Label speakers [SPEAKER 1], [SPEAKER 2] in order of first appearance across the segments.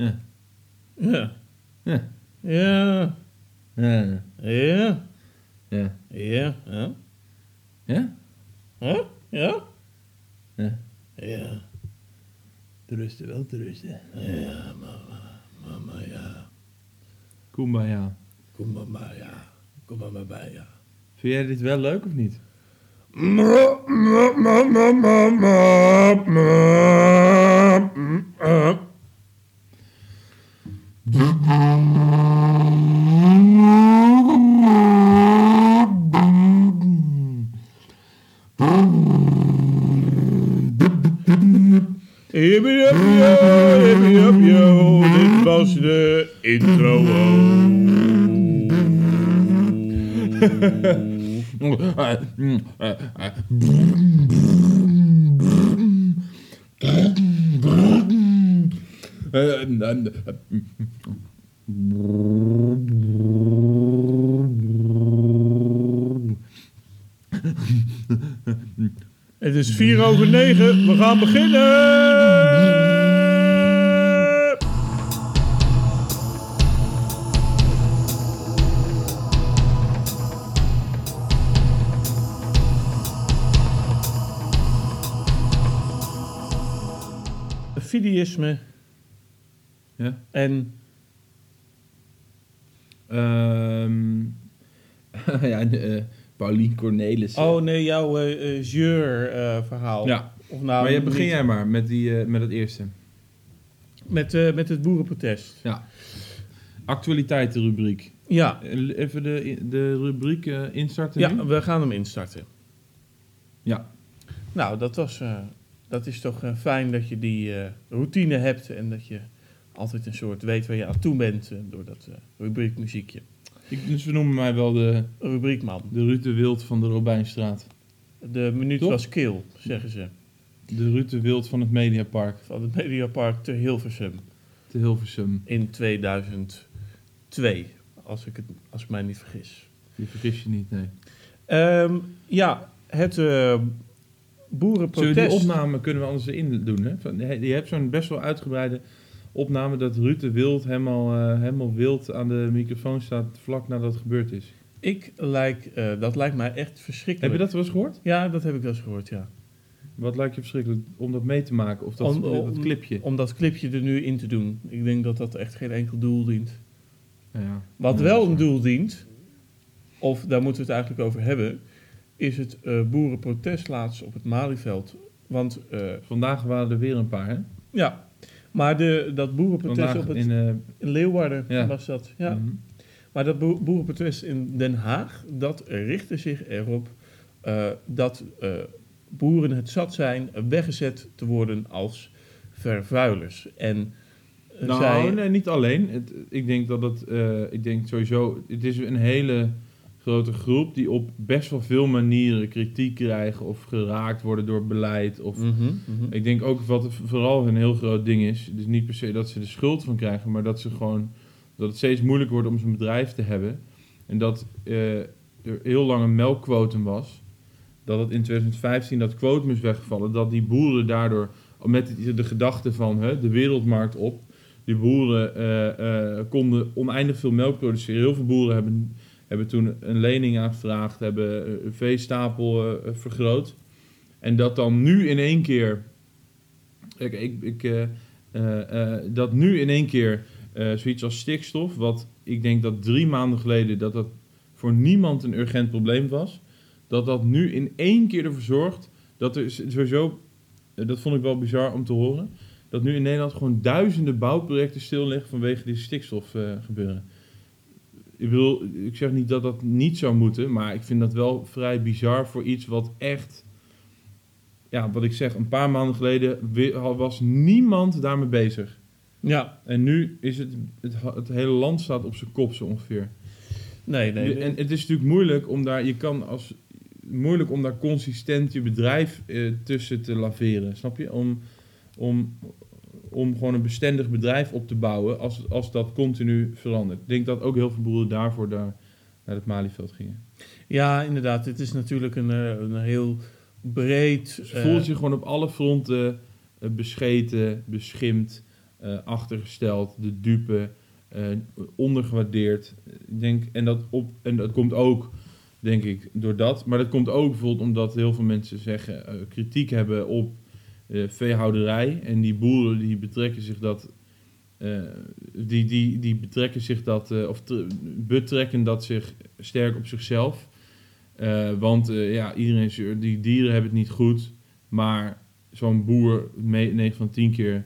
[SPEAKER 1] Ja.
[SPEAKER 2] Ja.
[SPEAKER 1] Ja.
[SPEAKER 2] Ja.
[SPEAKER 1] Ja.
[SPEAKER 2] Ja.
[SPEAKER 1] Ja.
[SPEAKER 2] Ja. Ja.
[SPEAKER 1] Ja?
[SPEAKER 2] Ja?
[SPEAKER 1] Ja.
[SPEAKER 2] Ja.
[SPEAKER 1] Te rusten, wel te rusten.
[SPEAKER 2] Ja, mama. Mama, ja.
[SPEAKER 1] Kumbaya.
[SPEAKER 2] Kom maar bij, ja. Kom maar maar bij, ja.
[SPEAKER 1] Vind jij dit wel leuk of niet?
[SPEAKER 2] Yo, hippie up yo. Dit was de intro. Het is vier over negen. We gaan beginnen. Fideïsme
[SPEAKER 1] Ja?
[SPEAKER 2] en
[SPEAKER 1] Ehm ja, uh, Paulien Cornelis.
[SPEAKER 2] oh nee, jouw eh, Jeur verhaal.
[SPEAKER 1] Ja,
[SPEAKER 2] Of nou,
[SPEAKER 1] maar je, begin
[SPEAKER 2] niet-
[SPEAKER 1] jij maar met, die, met het eerste.
[SPEAKER 2] met, met het boerenprotest.
[SPEAKER 1] Ja. Actualiteitenrubriek.
[SPEAKER 2] Ja,
[SPEAKER 1] Even de, de rubriek instarten nu?
[SPEAKER 2] ja, we gaan hem instarten.
[SPEAKER 1] Ja.
[SPEAKER 2] Nou, dat, was, dat is toch fijn dat je die routine hebt en dat je altijd een soort weet waar je aan toe bent eh, door dat eh, rubriekmuziekje.
[SPEAKER 1] Ik, dus we noemen mij wel de,
[SPEAKER 2] Rubriekman.
[SPEAKER 1] de Ruud de Wild van de Robijnstraat.
[SPEAKER 2] De minuut
[SPEAKER 1] Toch?
[SPEAKER 2] was kil, zeggen ze.
[SPEAKER 1] De Ruud de Wild van het Mediapark
[SPEAKER 2] Van het Mediapark te Hilversum
[SPEAKER 1] te Hilversum.
[SPEAKER 2] in 2002, als ik, het, als ik mij niet vergis.
[SPEAKER 1] Die vergis je niet, nee.
[SPEAKER 2] Ehm, ja, het
[SPEAKER 1] Zullen we
[SPEAKER 2] boerenprotest.
[SPEAKER 1] die opname kunnen we anders erin doen? Hè? Van, je je hebt zo'n best wel uitgebreide opname dat Ruud de Wild helemaal, eh, helemaal wild aan de microfoon staat vlak nadat het gebeurd is.
[SPEAKER 2] Ik lijk, eh, dat lijkt mij echt verschrikkelijk.
[SPEAKER 1] Heb je dat wel eens gehoord?
[SPEAKER 2] Ja, dat heb ik wel eens gehoord, ja.
[SPEAKER 1] Wat lijkt je verschrikkelijk om dat mee te maken? Of dat,
[SPEAKER 2] Om-
[SPEAKER 1] dat
[SPEAKER 2] om-
[SPEAKER 1] clipje?
[SPEAKER 2] Om dat clipje er nu in te doen. Ik denk dat dat echt geen enkel doel dient.
[SPEAKER 1] Ja, ja.
[SPEAKER 2] Wat
[SPEAKER 1] Ja,
[SPEAKER 2] wel
[SPEAKER 1] dat
[SPEAKER 2] een doel dient, of daar moeten we het eigenlijk over hebben, is het eh, boerenprotest laatst op het Malieveld. Want eh,
[SPEAKER 1] Vandaag waren er weer een paar, hè?
[SPEAKER 2] ja, maar de, dat boerenprotest op het,
[SPEAKER 1] in... eh,
[SPEAKER 2] in Leeuwarden
[SPEAKER 1] Ja.
[SPEAKER 2] was dat. Ja.
[SPEAKER 1] mhm.
[SPEAKER 2] Maar dat boer- boerenprotest in Den Haag, dat richtte zich erop eh, dat eh, boeren het zat zijn weggezet te worden als vervuilers. En
[SPEAKER 1] Nou,
[SPEAKER 2] zij,
[SPEAKER 1] nee, niet alleen. Het, ik denk dat het, ik denk sowieso, het is een hele grote groep die op best wel veel manieren kritiek krijgen of geraakt worden door beleid. Of,
[SPEAKER 2] Mhm, mhm.
[SPEAKER 1] Ik denk ook wat vooral een heel groot ding is, dus niet per se dat ze de schuld van krijgen, maar dat ze gewoon, dat het steeds moeilijker wordt om zo'n bedrijf te hebben. En dat eh, er heel lang een melkquotum was. Dat het in 2015 dat quotum is weggevallen. Dat die boeren daardoor, met de, de gedachte van hè, de wereldmarkt op, die boeren eh, eh, konden oneindig veel melk produceren. Heel veel boeren hebben, hebben toen een lening aangevraagd, hebben een veestapel eh, vergroot. En dat dan nu in één keer. Ik, ik, eh, eh, dat nu in één keer zoiets als stikstof, wat ik denk dat drie maanden geleden dat dat voor niemand een urgent probleem was, dat dat nu in één keer ervoor zorgt dat er sowieso, dat vond ik wel bizar om te horen, dat nu in Nederland gewoon duizenden bouwprojecten stil liggen vanwege die stikstof gebeuren. Ik bedoel, ik zeg niet dat dat niet zou moeten, maar ik vind dat wel vrij bizar voor iets wat echt, ja, wat ik zeg, een paar maanden geleden was niemand daarmee bezig.
[SPEAKER 2] Ja,
[SPEAKER 1] En nu is het, het, het hele land staat op zijn kop zo ongeveer.
[SPEAKER 2] nee, nee.
[SPEAKER 1] En het is natuurlijk moeilijk om daar, je kan als, moeilijk om daar consistent je bedrijf eh, tussen te laveren, snap je? Om, om, om gewoon een bestendig bedrijf op te bouwen als, als dat continu verandert. Ik denk dat ook heel veel boeren daarvoor daar naar het Malieveld gingen.
[SPEAKER 2] Ja, inderdaad. Het is natuurlijk een, eh, een heel breed...
[SPEAKER 1] Ze
[SPEAKER 2] eh,
[SPEAKER 1] voelt zich gewoon op alle fronten eh, bescheten, beschimd, achtergesteld, de dupe, ondergewaardeerd. Ik denk, en, dat op, en dat komt ook, denk ik, door dat. Maar dat komt ook bijvoorbeeld omdat heel veel mensen zeggen, kritiek hebben op eh, veehouderij. En die boeren die betrekken zich dat. eh, die, die, die betrekken zich dat, eh, of betrekken dat zich sterk op zichzelf. Want ja, iedereen, zeurt, die dieren hebben het niet goed. Maar zo'n boer, 9 van 10 keer,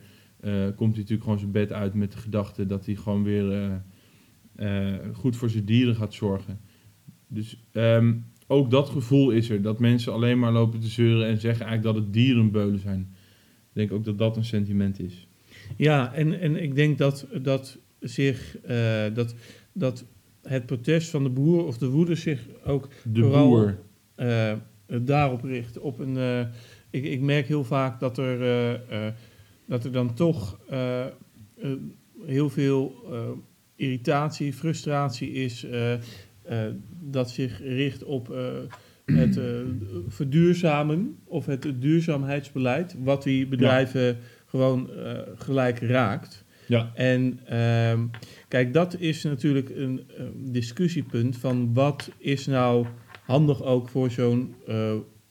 [SPEAKER 1] komt hij natuurlijk gewoon zijn bed uit met de gedachte dat hij gewoon weer goed voor zijn dieren gaat zorgen. Dus ehm, ook dat gevoel is er, dat mensen alleen maar lopen te zeuren en zeggen eigenlijk dat het dierenbeulen zijn. Ik denk ook dat dat een sentiment is.
[SPEAKER 2] Ja, en, en ik denk dat, dat, zich, eh, dat, dat het protest van de boer of de woede zich ook
[SPEAKER 1] De
[SPEAKER 2] Vooral-
[SPEAKER 1] boer.
[SPEAKER 2] eh, daarop richt. Op een, eh, ik, ik merk heel vaak dat er, dat er dan toch heel veel irritatie, frustratie is. dat zich richt op het eh, verduurzamen of het duurzaamheidsbeleid. Wat die bedrijven gewoon eh, gelijk raakt.
[SPEAKER 1] Ja.
[SPEAKER 2] En ehm, kijk, dat is natuurlijk een eh, discussiepunt van wat is nou handig ook voor zo'n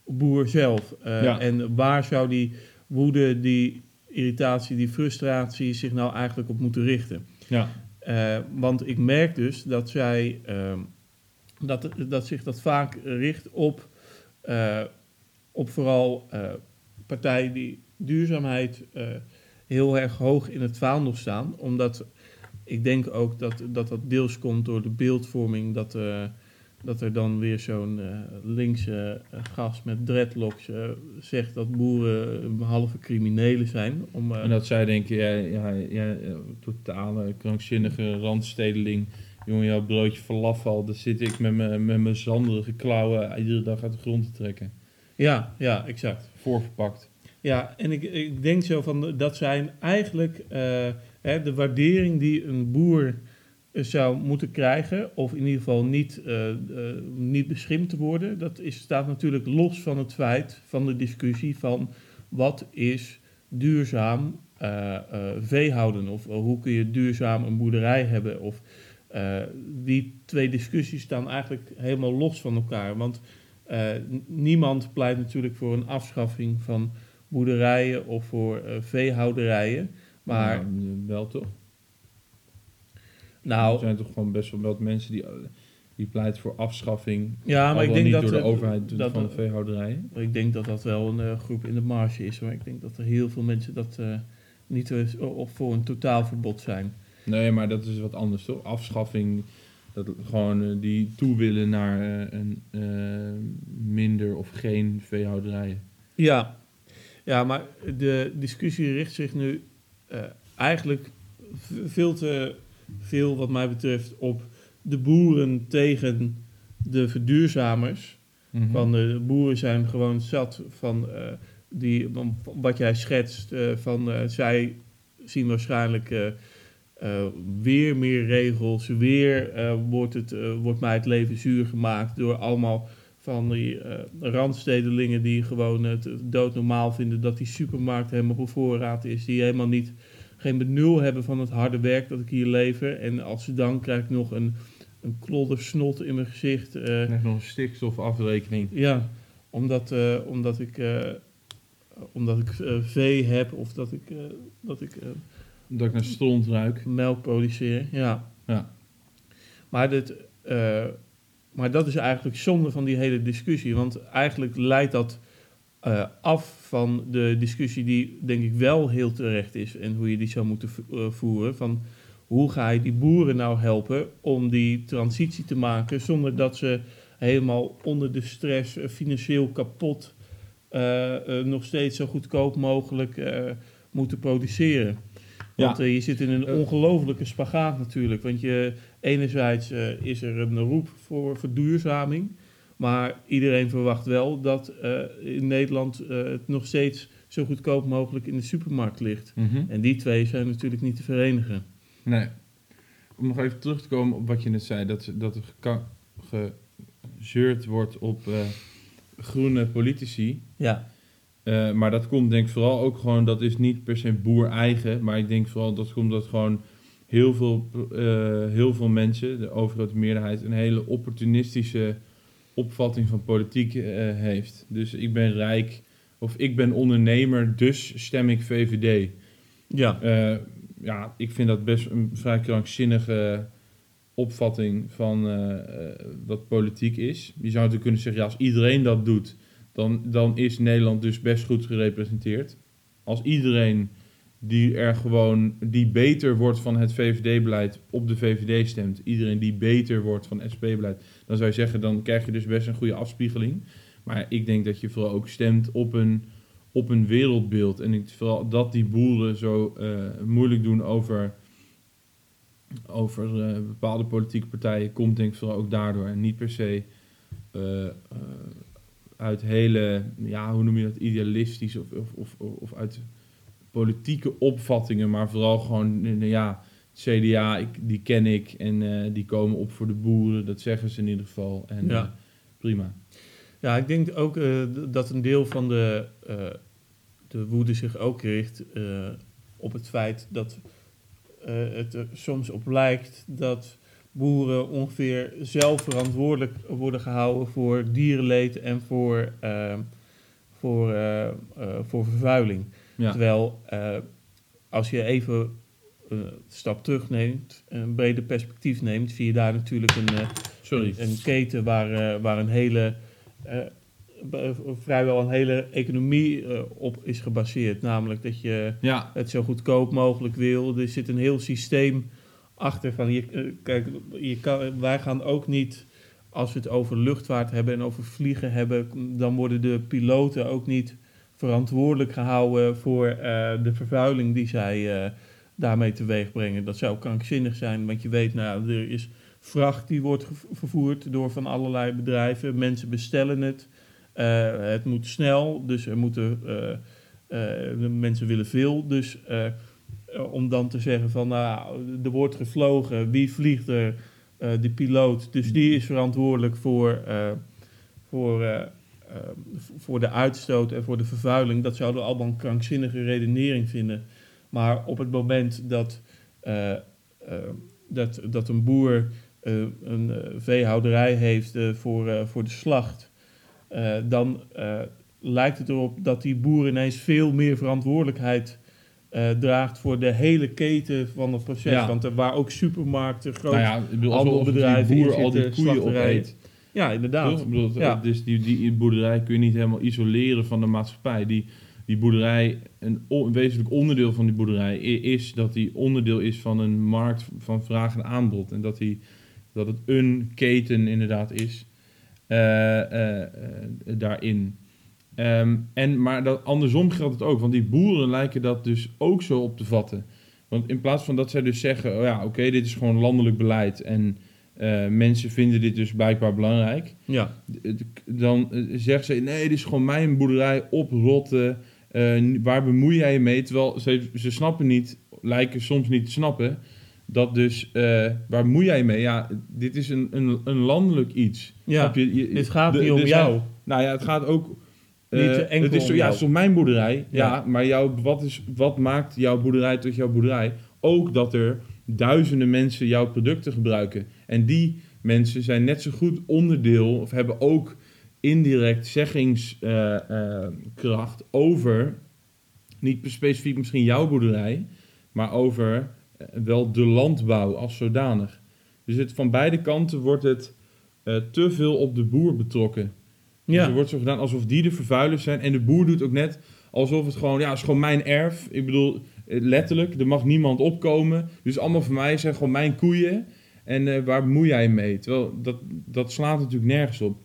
[SPEAKER 2] boer zelf.
[SPEAKER 1] Ja.
[SPEAKER 2] En waar zou die woede, die irritatie, die frustratie zich nou eigenlijk op moeten richten.
[SPEAKER 1] Ja.
[SPEAKER 2] Want ik merk dus dat zij ehm, dat, dat zich dat vaak richt op, eh, op vooral eh, partijen die duurzaamheid eh, heel erg hoog in het vaandel staan. Omdat ik denk ook dat dat, dat deels komt door de beeldvorming dat, dat er dan weer zo'n linkse gast met dreadlocks zegt dat boeren een halve criminelen zijn. Om,
[SPEAKER 1] En dat zij denken, ja, ja, ja, totale krankzinnige randstedeling. Jongen, jouw broodje falafel, daar zit ik met mijn met mijn zanderige klauwen iedere dag uit de grond te trekken.
[SPEAKER 2] ja, ja, exact.
[SPEAKER 1] Voorverpakt.
[SPEAKER 2] Ja, en ik, ik denk zo van dat zijn eigenlijk eh, hè, de waardering die een boer eh, zou moeten krijgen, of in ieder geval niet, eh, eh, niet beschimpt te worden. Dat is, staat natuurlijk los van het feit van de discussie van wat is duurzaam eh, eh, veehouden of eh, hoe kun je duurzaam een boerderij hebben. Of, eh, die twee discussies staan eigenlijk helemaal los van elkaar. Want eh, niemand pleit natuurlijk voor een afschaffing van boerderijen of voor eh, veehouderijen. Maar
[SPEAKER 1] Nou, wel toch? er
[SPEAKER 2] nou,
[SPEAKER 1] zijn toch gewoon best wel wat mensen die, die pleiten voor afschaffing.
[SPEAKER 2] ja, maar ik denk
[SPEAKER 1] niet
[SPEAKER 2] dat
[SPEAKER 1] door de overheid
[SPEAKER 2] dat-
[SPEAKER 1] van de veehouderijen.
[SPEAKER 2] Ik denk dat dat wel een groep in de marge is. Maar ik denk dat er heel veel mensen dat niet of voor een totaalverbod zijn.
[SPEAKER 1] Nee, maar dat is wat anders toch? Afschaffing, dat gewoon eh, die toe willen naar eh, een eh, minder of geen veehouderijen.
[SPEAKER 2] Ja. ja, maar de discussie richt zich nu eigenlijk veel te veel, wat mij betreft, op de boeren tegen de verduurzamers.
[SPEAKER 1] Mhm.
[SPEAKER 2] Van de boeren zijn gewoon zat van die, wat jij schetst. van zij zien waarschijnlijk eh, weer meer regels. Weer eh, wordt, het, eh, wordt mij het leven zuur gemaakt door allemaal van die randstedelingen die gewoon het doodnormaal vinden dat die supermarkt helemaal op voorraad is. Die helemaal niet geen benul hebben van het harde werk dat ik hier lever. En als ze dan krijg ik nog een, een klodder snot in mijn gezicht.
[SPEAKER 1] nog een stikstofafrekening.
[SPEAKER 2] ja, omdat, omdat ik, omdat ik eh, vee heb of dat ik, dat ik
[SPEAKER 1] Dat ik naar stront ruik.
[SPEAKER 2] melk produceer. Ja.
[SPEAKER 1] Ja.
[SPEAKER 2] Maar, dit, eh, maar dat is eigenlijk zonde van die hele discussie. Want eigenlijk leidt dat eh, af van de discussie die denk ik wel heel terecht is. En hoe je die zou moeten eh, voeren. Van hoe ga je die boeren nou helpen om die transitie te maken zonder dat ze helemaal onder de stress, financieel kapot, nog steeds zo goedkoop mogelijk moeten produceren. Want
[SPEAKER 1] Ja.
[SPEAKER 2] eh, je zit in een
[SPEAKER 1] Eh.
[SPEAKER 2] ongelofelijke spagaat natuurlijk. Want je, enerzijds eh, is er een roep voor verduurzaming. Maar iedereen verwacht wel dat in Nederland het nog steeds zo goedkoop mogelijk in de supermarkt ligt.
[SPEAKER 1] Mhm.
[SPEAKER 2] En die twee zijn natuurlijk niet te verenigen.
[SPEAKER 1] Nee. Om nog even terug te komen op wat je net zei, dat, dat er gezeurd wordt op groene politici.
[SPEAKER 2] Ja,
[SPEAKER 1] Eh, maar dat komt denk ik vooral ook gewoon, dat is niet per se boer eigen, maar ik denk vooral dat komt dat gewoon heel veel, eh, heel veel mensen, de overgrote meerderheid, een hele opportunistische opvatting van politiek eh, heeft. Dus ik ben rijk of ik ben ondernemer, dus stem ik VVD.
[SPEAKER 2] Ja,
[SPEAKER 1] ja, ik vind dat best een vrij krankzinnige opvatting van wat politiek is. Je zou natuurlijk kunnen zeggen, ja, als iedereen dat doet, dan, dan is Nederland dus best goed gerepresenteerd. Als iedereen die er gewoon, die beter wordt van het VVD-beleid, op de VVD stemt, iedereen die beter wordt van SP-beleid, dan zou je zeggen, dan krijg je dus best een goede afspiegeling. Maar ik denk dat je vooral ook stemt op een, op een wereldbeeld. En ik, vooral dat die boeren zo eh, moeilijk doen over, over eh, bepaalde politieke partijen, komt denk ik vooral ook daardoor. En niet per se eh, uit hele, ja, hoe noem je dat, idealistisch of, of, of, of uit politieke opvattingen, maar vooral gewoon, eh, ja, het CDA, ik, die ken ik en eh, die komen op voor de boeren, dat zeggen ze in ieder geval. En
[SPEAKER 2] Ja.
[SPEAKER 1] eh, prima.
[SPEAKER 2] Ja, ik denk ook dat een deel van de, de woede zich ook richt op het feit dat het er soms op lijkt dat boeren ongeveer zelf verantwoordelijk worden gehouden voor dierenleed en voor, eh, voor, eh, eh, voor vervuiling.
[SPEAKER 1] Ja.
[SPEAKER 2] Terwijl eh, als je even een stap terugneemt, een breder perspectief neemt, zie je daar natuurlijk een,
[SPEAKER 1] Sorry.
[SPEAKER 2] een, een keten waar, waar een hele, vrijwel een hele economie op is gebaseerd. Namelijk dat je
[SPEAKER 1] Ja,
[SPEAKER 2] het zo goedkoop mogelijk wil. Er zit een heel systeem achter van, je, eh, kijk, je kan, wij gaan ook niet, als we het over luchtvaart hebben en over vliegen hebben, dan worden de piloten ook niet verantwoordelijk gehouden voor eh, de vervuiling die zij eh, daarmee teweeg brengen. Dat zou krankzinnig zijn, want je weet, nou, er is vracht die wordt vervoerd door van allerlei bedrijven. Mensen bestellen het. Het moet snel, dus er moeten, mensen willen veel. Dus om dan te zeggen van, nou, er wordt gevlogen, wie vliegt er? Eh, de piloot. Dus die is verantwoordelijk voor, eh, voor, eh, eh, voor de uitstoot en voor de vervuiling. Dat zouden we allemaal een krankzinnige redenering vinden. Maar op het moment dat, eh, eh, dat, dat een boer eh, een eh, veehouderij heeft eh, voor, eh, voor de slacht, eh, dan eh, lijkt het erop dat die boer ineens veel meer verantwoordelijkheid eh, draagt voor de hele keten van het proces.
[SPEAKER 1] Ja.
[SPEAKER 2] Want er waar ook supermarkten, grote...
[SPEAKER 1] nou ja, ik bedoel,
[SPEAKER 2] handelbedrijven
[SPEAKER 1] boer al die koeien opeet.
[SPEAKER 2] ja, inderdaad.
[SPEAKER 1] Ik bedoel,
[SPEAKER 2] Ja.
[SPEAKER 1] Dus die, die boerderij kun je niet helemaal isoleren van de maatschappij. Die, die boerderij, een, wezenlijk onderdeel van die boerderij is dat die onderdeel is van een markt van vraag en aanbod. En dat, die, dat het een keten inderdaad is eh, eh, daarin. Ehm, en, maar dat, andersom geldt het ook, want die boeren lijken dat dus ook zo op te vatten. Want in plaats van dat zij dus zeggen, oh ja, oké, dit is gewoon landelijk beleid en eh, mensen vinden dit dus blijkbaar belangrijk.
[SPEAKER 2] Ja,
[SPEAKER 1] Dan eh, zeggen ze, nee, dit is gewoon mijn boerderij, oprotten, n- waar bemoei jij je mee? Terwijl ze, ze snappen niet, lijken soms niet te snappen, dat dus, waar bemoei jij mee? Ja, dit is een, een, een landelijk iets.
[SPEAKER 2] ja.
[SPEAKER 1] Je? Je-
[SPEAKER 2] dit gaat
[SPEAKER 1] de-
[SPEAKER 2] niet om
[SPEAKER 1] er zijn-
[SPEAKER 2] jou.
[SPEAKER 1] nou ja, het gaat ook. Eh,
[SPEAKER 2] Niet enkel
[SPEAKER 1] het is zo, ja,
[SPEAKER 2] jou.
[SPEAKER 1] het is toch mijn boerderij. Ja, maar jouw, wat, is, wat maakt jouw boerderij tot jouw boerderij? Ook dat er duizenden mensen jouw producten gebruiken. En die mensen zijn net zo goed onderdeel, of hebben ook indirect zeggingskracht over, niet specifiek misschien jouw boerderij, maar over eh, wel de landbouw als zodanig. Dus het, van beide kanten wordt het eh, te veel op de boer betrokken. Dus
[SPEAKER 2] Ja.
[SPEAKER 1] er wordt zo gedaan alsof die de vervuilers zijn. En de boer doet ook net alsof het gewoon, ja, het is gewoon mijn erf. Ik bedoel, eh, letterlijk, er mag niemand opkomen. Dus allemaal van mij zijn gewoon mijn koeien. En eh, waar bemoei jij mee? Terwijl dat, dat slaat natuurlijk nergens op.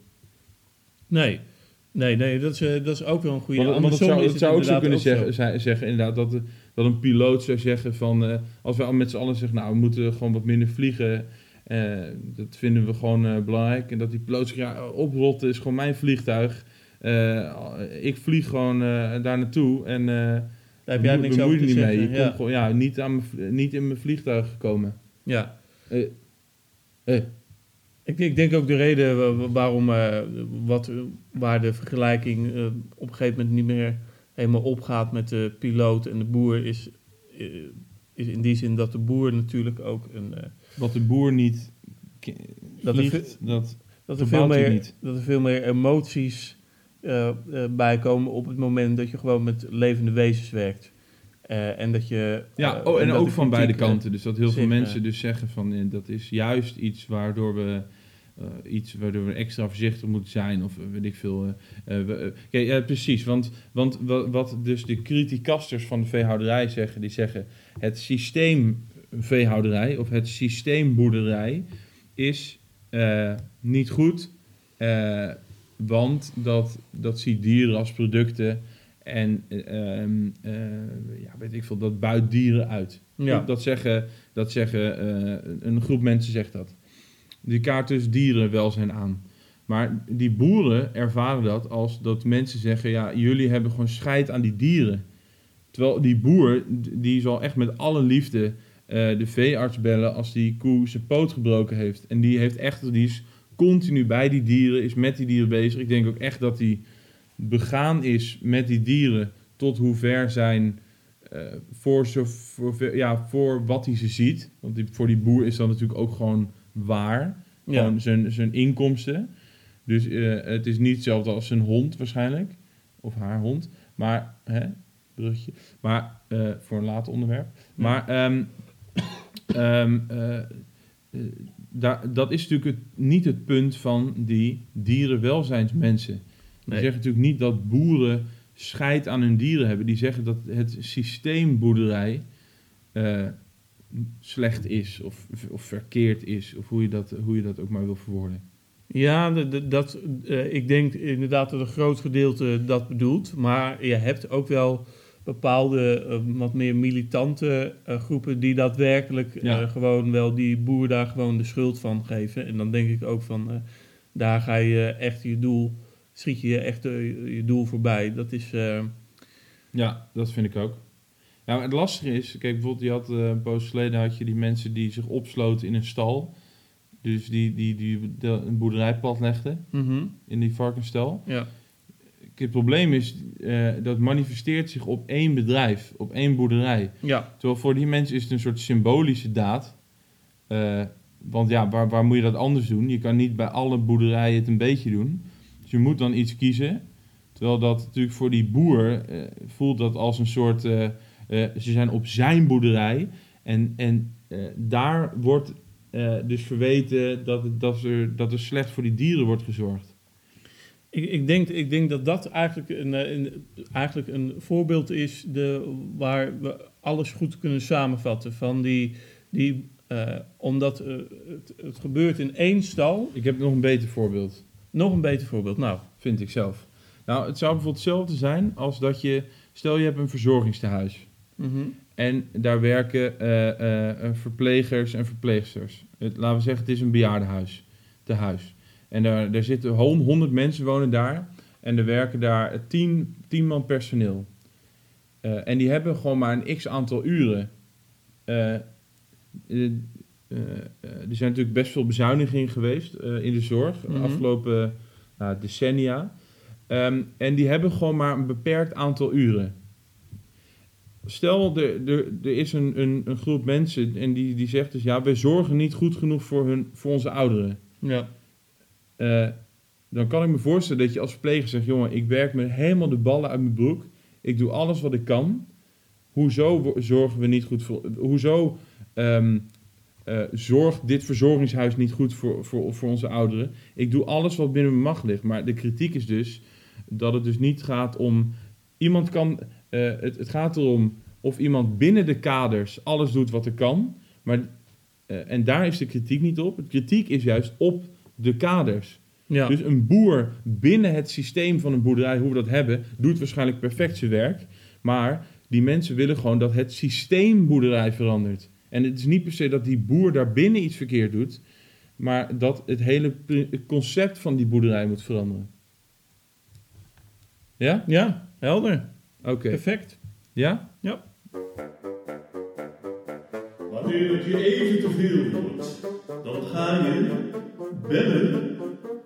[SPEAKER 2] Nee. Nee, nee, dat is, eh, dat is ook wel een goede.
[SPEAKER 1] Want, want het zou, zou ook zo kunnen
[SPEAKER 2] ook
[SPEAKER 1] zeggen, zeggen inderdaad, dat, dat een piloot zou zeggen van... als we al met z'n allen zeggen, nou, we moeten gewoon wat minder vliegen... eh, dat vinden we gewoon eh, belangrijk. En dat die piloot zegt, ja, oprotten is gewoon mijn vliegtuig. Eh, ik vlieg gewoon daar naartoe en...
[SPEAKER 2] Daar heb jij niks
[SPEAKER 1] bemoei
[SPEAKER 2] over te
[SPEAKER 1] niet
[SPEAKER 2] zeggen.
[SPEAKER 1] mee. Je
[SPEAKER 2] ja.
[SPEAKER 1] komt gewoon, ja, niet, aan niet in mijn vliegtuig gekomen.
[SPEAKER 2] ja. Ik, ik denk ook de reden wa- wa- waarom, wat, waar de vergelijking op een gegeven moment niet meer helemaal opgaat met de piloot. En de boer is, is in die zin dat de boer natuurlijk ook een...
[SPEAKER 1] Wat de boer niet
[SPEAKER 2] Dat er
[SPEAKER 1] vliegt, dat
[SPEAKER 2] dat, er veel meer,
[SPEAKER 1] niet.
[SPEAKER 2] dat er veel meer emoties eh, eh, bij komen op het moment dat je gewoon met levende wezens werkt. Eh, en dat je...
[SPEAKER 1] Ja, oh, en ook van beide kanten. Dus dat heel veel mensen dus zeggen van dat is juist iets waardoor we iets waardoor we extra voorzichtig moeten zijn of weet ik veel. we- ja, precies, want, want wa- wat dus de criticasters van de veehouderij zeggen, die zeggen het systeem veehouderij of het systeem boerderij is eh, niet goed, eh, want dat, dat ziet dieren als producten en eh, ehm, eh, ja, weet ik veel, dat buit dieren uit.
[SPEAKER 2] Ja.
[SPEAKER 1] Dat zeggen, dat zeggen een groep mensen zegt dat. Die kaart dus dierenwelzijn aan. Maar die boeren ervaren dat als dat mensen zeggen: ja, jullie hebben gewoon scheid aan die dieren. Terwijl die boer, die zal echt met alle liefde de veearts bellen als die koe zijn poot gebroken heeft. En die heeft echt, die is continu bij die dieren, is met die dieren bezig. Ik denk ook echt dat hij begaan is met die dieren tot hoe ver zijn eh, voor, zo, voor, ja, voor wat hij ze ziet. Want die, voor die boer is dat natuurlijk ook gewoon waar.
[SPEAKER 2] Ja.
[SPEAKER 1] Gewoon zijn, zijn inkomsten. Dus eh, het is niet hetzelfde als zijn hond waarschijnlijk. Of haar hond. Maar, hè, bruggetje. Maar, eh, voor een later onderwerp. Maar, ehm, ehm, eh, eh, dat is natuurlijk het, niet het punt van die dierenwelzijnsmensen. Die
[SPEAKER 2] Nee.
[SPEAKER 1] zeggen natuurlijk niet dat boeren scheid aan hun dieren hebben. Die zeggen dat het systeem boerderij eh, slecht is of, of verkeerd is. Of hoe je, dat, hoe je dat ook maar wil verwoorden.
[SPEAKER 2] Ja, dat, ik denk inderdaad dat een groot gedeelte dat bedoelt. Maar je hebt ook wel bepaalde eh, wat meer militante eh, groepen die daadwerkelijk eh, gewoon wel die boer daar gewoon de schuld van geven. En dan denk ik ook van, daar ga je echt je doel, schiet je echt je doel voorbij. Dat is,
[SPEAKER 1] Ja, dat vind ik ook. Nou, het lastige is, kijk, bijvoorbeeld, je had een poos geleden had je die mensen die zich opsloten in een stal. Dus die, die, die de, een boerderij platlegden
[SPEAKER 2] mhm,
[SPEAKER 1] in die varkensstal.
[SPEAKER 2] ja.
[SPEAKER 1] Het probleem is, eh, dat manifesteert zich op één bedrijf, op één boerderij.
[SPEAKER 2] ja,
[SPEAKER 1] Terwijl voor die mensen is het een soort symbolische daad. Eh, want ja, waar, waar moet je dat anders doen? Je kan niet bij alle boerderijen het een beetje doen. Dus je moet dan iets kiezen. Terwijl dat natuurlijk voor die boer eh, voelt dat als een soort... ze zijn op zijn boerderij. En, en daar wordt dus verweten dat, dat, er, dat er slecht voor die dieren wordt gezorgd.
[SPEAKER 2] Ik, ik, denk, ik denk dat dat eigenlijk een, eh, een, eigenlijk een voorbeeld is de, waar we alles goed kunnen samenvatten. Van die, die, eh, omdat eh, het, het gebeurt in één stal.
[SPEAKER 1] Ik heb nog een beter voorbeeld.
[SPEAKER 2] Nog een beter voorbeeld. Nou,
[SPEAKER 1] vind ik zelf. Nou, het zou bijvoorbeeld hetzelfde zijn als dat je... Stel, je hebt een verzorgingstehuis.
[SPEAKER 2] mhm,
[SPEAKER 1] En daar werken verplegers en verpleegsters. Het, laten we zeggen, het is een bejaardenhuis. Tehuis. En daar, daar zitten hon- 100 mensen wonen daar. En er werken daar 10, 10 man personeel. Eh, en die hebben gewoon maar een x aantal uren. Eh, eh, er zijn natuurlijk best veel bezuinigingen geweest in de zorg de
[SPEAKER 2] Mhm.
[SPEAKER 1] afgelopen nou, decennia. Ehm, en die hebben gewoon maar een beperkt aantal uren. Stel, er, er, er is een, een, een groep mensen en die, die zegt dus... ja, wij zorgen niet goed genoeg voor, hun, voor onze ouderen.
[SPEAKER 2] ja,
[SPEAKER 1] Eh, dan kan ik me voorstellen dat je als verpleger zegt... jongen, ik werk me helemaal de ballen uit mijn broek. Ik doe alles wat ik kan. Hoezo zorgen we niet goed voor... Hoezo ehm, eh, zorgt dit verzorgingshuis niet goed voor, voor, onze ouderen? Ik doe alles wat binnen mijn macht ligt. Maar de kritiek is dus dat het dus niet gaat om... Iemand kan... eh, het, het gaat erom of iemand binnen de kaders alles doet wat er kan. Maar, en daar is de kritiek niet op. De kritiek is juist op de kaders.
[SPEAKER 2] ja.
[SPEAKER 1] Dus een boer binnen het systeem van een boerderij, hoe we dat hebben, doet waarschijnlijk perfect zijn werk. Maar die mensen willen gewoon dat het systeem boerderij verandert. En het is niet per se dat die boer daar binnen iets verkeerd doet, maar dat het hele concept van die boerderij moet veranderen. Ja?
[SPEAKER 2] ja, helder.
[SPEAKER 1] Oké.
[SPEAKER 2] Perfect.
[SPEAKER 1] Ja?
[SPEAKER 3] Wanneer het je even te veel wordt, dan ga je bellen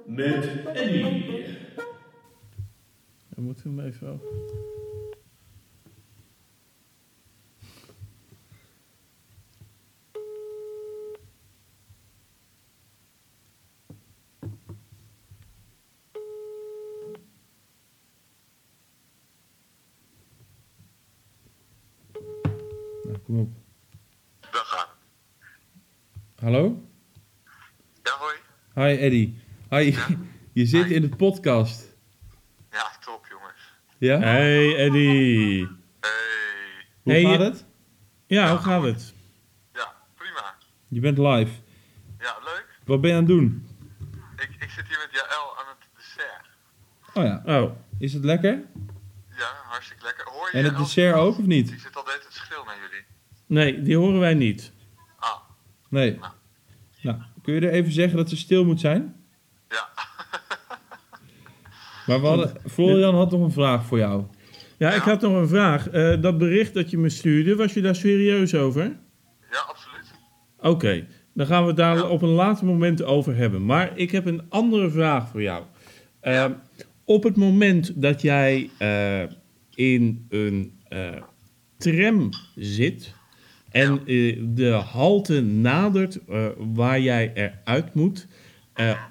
[SPEAKER 3] met Eddie.
[SPEAKER 2] Dan moeten we hem even
[SPEAKER 1] op.
[SPEAKER 4] Dag gaan.
[SPEAKER 1] Hallo?
[SPEAKER 4] Ja, hoi.
[SPEAKER 1] Hi Eddie. Hi. Je zit
[SPEAKER 4] Hi.
[SPEAKER 1] in de podcast.
[SPEAKER 4] Ja, top jongens.
[SPEAKER 1] Ja?
[SPEAKER 2] Hey Eddie.
[SPEAKER 4] Hey.
[SPEAKER 1] Hoe
[SPEAKER 2] Hey,
[SPEAKER 1] gaat
[SPEAKER 2] je-
[SPEAKER 1] het?
[SPEAKER 2] Ja, hoe gaat het?
[SPEAKER 4] Ja, prima.
[SPEAKER 1] Je bent live.
[SPEAKER 4] Ja, leuk.
[SPEAKER 1] Wat ben je aan het doen?
[SPEAKER 4] Ik, ik zit hier met Jaël aan het dessert.
[SPEAKER 1] Oh ja.
[SPEAKER 2] Oh,
[SPEAKER 1] Is het lekker?
[SPEAKER 4] Ja, hartstikke lekker. Hoor je
[SPEAKER 1] En het dessert ook of niet?
[SPEAKER 4] Die zit al de hele tijd schil naar jullie.
[SPEAKER 2] nee, die horen wij niet.
[SPEAKER 4] Ah,
[SPEAKER 1] Nee. Nou, kun je er even zeggen dat ze stil moet zijn?
[SPEAKER 4] ja.
[SPEAKER 1] Maar we hadden, Florian had nog een vraag voor jou.
[SPEAKER 2] Ja, ik had nog een vraag. Eh, dat bericht dat je me stuurde, was je daar serieus over?
[SPEAKER 4] ja, absoluut.
[SPEAKER 2] Oké, dan gaan we het daar op een later moment over hebben. Maar ik heb een andere vraag voor jou. Eh, op het moment dat jij eh, in een eh, tram zit en eh, de halte nadert eh, waar jij eruit moet, eh,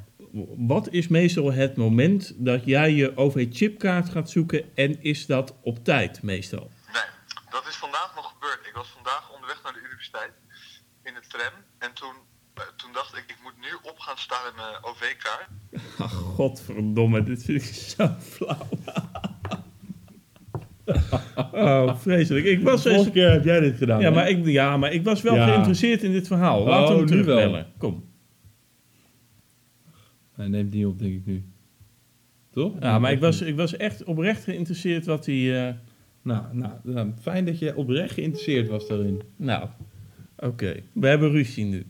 [SPEAKER 2] wat is meestal het moment dat jij je OV-chipkaart gaat zoeken en is dat op tijd meestal?
[SPEAKER 4] Nee, dat is vandaag nog gebeurd. Ik was vandaag onderweg naar de universiteit in de tram. En toen, toen dacht ik, ik moet nu op gaan staan met mijn OV-kaart.
[SPEAKER 2] Ach, godverdomme, dit vind ik zo flauw. oh, vreselijk. Ik was eens...
[SPEAKER 1] Vorige keer heb jij dit gedaan.
[SPEAKER 2] Ja
[SPEAKER 1] hè?
[SPEAKER 2] maar, ik, ja, maar ik was wel
[SPEAKER 1] Ja.
[SPEAKER 2] geïnteresseerd in dit verhaal. Laten we
[SPEAKER 1] Oh,
[SPEAKER 2] hem
[SPEAKER 1] nu wel.
[SPEAKER 2] terugbellen. Kom.
[SPEAKER 1] Hij neemt niet op, denk ik nu. Toch?
[SPEAKER 2] Ja, maar ik was, ik was echt oprecht geïnteresseerd wat hij... eh,
[SPEAKER 1] Nou, nou, nou, fijn dat je oprecht geïnteresseerd was daarin.
[SPEAKER 2] nou, oké. We hebben ruzie nu.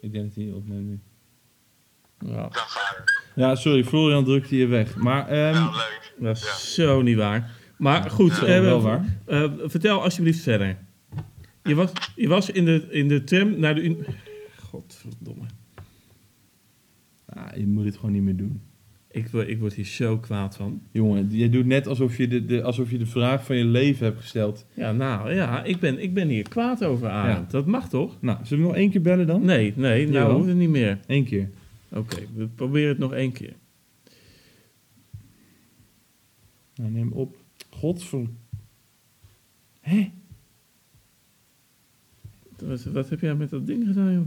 [SPEAKER 1] Ik denk dat hij niet opneemt nu.
[SPEAKER 2] Ja.
[SPEAKER 1] Ja, sorry, Florian drukte je weg. Maar, ehm,
[SPEAKER 4] Ja, leuk.
[SPEAKER 2] dat is
[SPEAKER 4] Ja.
[SPEAKER 2] zo niet waar. Maar goed,
[SPEAKER 1] Ja,
[SPEAKER 2] eh,
[SPEAKER 1] wel waar.
[SPEAKER 2] eh, vertel alsjeblieft verder. Je was, je was in, de, in de tram naar de... Godverdomme.
[SPEAKER 1] ah, je moet het gewoon niet meer doen.
[SPEAKER 2] Ik, word- ik word hier zo kwaad van.
[SPEAKER 1] Jongen, je doet net alsof je de, de, alsof je de vraag van je leven hebt gesteld.
[SPEAKER 2] Ja, nou ja, ik ben, ik ben hier kwaad over, Arend. Dat mag toch?
[SPEAKER 1] Nou, zullen we nog één keer bellen dan?
[SPEAKER 2] Nee, nee, nou hoeft het niet meer.
[SPEAKER 1] Eén keer.
[SPEAKER 2] Oké, we proberen het nog één keer.
[SPEAKER 1] Nou, neem op. Godver... Hé?
[SPEAKER 2] Wat, wat heb jij met dat ding gedaan, joh?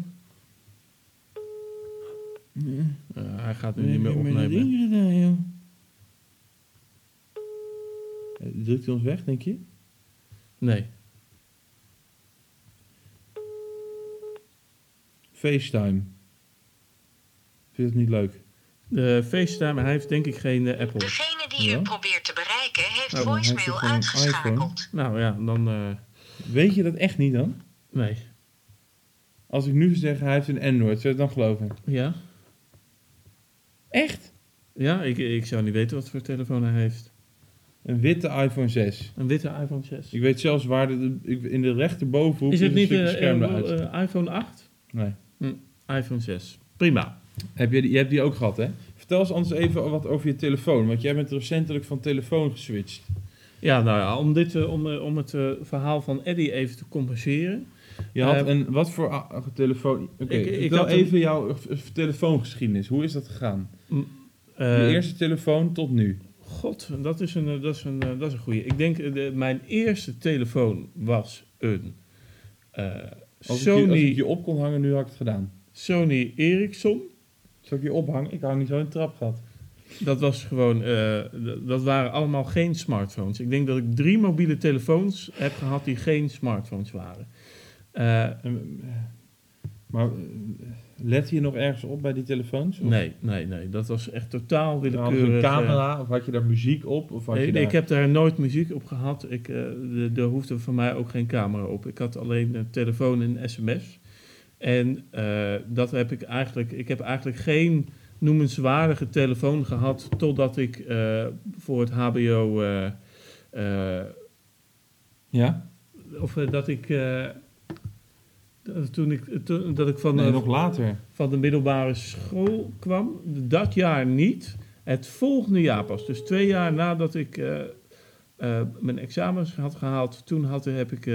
[SPEAKER 2] Ja, hij gaat nu niet meer opnemen.
[SPEAKER 1] Eh, Drukt hij ons weg, denk je?
[SPEAKER 2] Nee.
[SPEAKER 1] FaceTime. Vind je het niet leuk?
[SPEAKER 2] De FaceTime, hij heeft denk ik geen eh, Apple.
[SPEAKER 5] Degene die
[SPEAKER 1] Ja.
[SPEAKER 5] u probeert te bereiken heeft
[SPEAKER 1] hij
[SPEAKER 5] voicemail uitgeschakeld.
[SPEAKER 2] Nou ja, dan... eh,
[SPEAKER 1] Weet je dat echt niet dan?
[SPEAKER 2] nee.
[SPEAKER 1] Als ik nu zeg hij heeft een Android, zou je het dan geloven?
[SPEAKER 2] Ja?
[SPEAKER 1] Echt?
[SPEAKER 2] Ja, ik, ik zou niet weten wat voor telefoon hij heeft.
[SPEAKER 1] Een witte iPhone 6.
[SPEAKER 2] Een witte iPhone 6.
[SPEAKER 1] Ik weet zelfs waar de, ik- in de rechterbovenhoek
[SPEAKER 2] Is het
[SPEAKER 1] een
[SPEAKER 2] niet
[SPEAKER 1] stukje
[SPEAKER 2] een iPhone 8?
[SPEAKER 1] Nee.
[SPEAKER 2] iPhone 6. Prima.
[SPEAKER 1] Heb je, die, je hebt die ook gehad, hè? Vertel eens anders even wat over je telefoon. Want jij bent recentelijk van telefoon geswitcht.
[SPEAKER 2] Ja, nou ja, om, dit, eh, om, eh, om het eh, verhaal van Eddie even te compenseren.
[SPEAKER 1] Je had een... Wat voor ah, telefoon... Oké,
[SPEAKER 2] Ik- een-
[SPEAKER 1] even jouw telefoongeschiedenis. Hoe is dat gegaan?
[SPEAKER 2] Eh,
[SPEAKER 1] je eerste telefoon tot nu.
[SPEAKER 2] God, dat is een, dat is een, dat is een goeie. Ik denk, de, mijn eerste telefoon was een
[SPEAKER 1] Als, ik je, als
[SPEAKER 2] Sony,
[SPEAKER 1] ik je op kon hangen, nu had ik het gedaan.
[SPEAKER 2] Sony Ericsson.
[SPEAKER 1] Zal ik je ophangen? Ik hang niet zo in de trap gehad.
[SPEAKER 2] Dat was gewoon, eh, dat waren allemaal geen smartphones. Ik denk dat ik drie mobiele telefoons heb gehad die geen smartphones waren. Eh,
[SPEAKER 1] eh, Maar let je nog ergens op bij die telefoons? Of
[SPEAKER 2] nee, nee, nee. Dat was echt totaal
[SPEAKER 1] Had je
[SPEAKER 2] willekeurig.
[SPEAKER 1] een camera? Of had je daar muziek op? Of had je
[SPEAKER 2] Nee,
[SPEAKER 1] daar...
[SPEAKER 2] Ik heb daar nooit muziek op gehad. Ik, de- er hoefde voor mij ook geen camera op. Ik had alleen een telefoon en sms. En eh, dat heb ik eigenlijk. Ik heb eigenlijk geen noemenswaardige telefoon gehad totdat ik eh, voor het HBO. eh,
[SPEAKER 1] Ja?
[SPEAKER 2] of dat ik. dat- toen ik, toen, dat ik van,
[SPEAKER 1] Nee, nog later.
[SPEAKER 2] van de middelbare school kwam. Dat jaar niet. Het volgende jaar pas. Dus twee jaar nadat ik mijn examens had gehaald, toen had, heb, ik,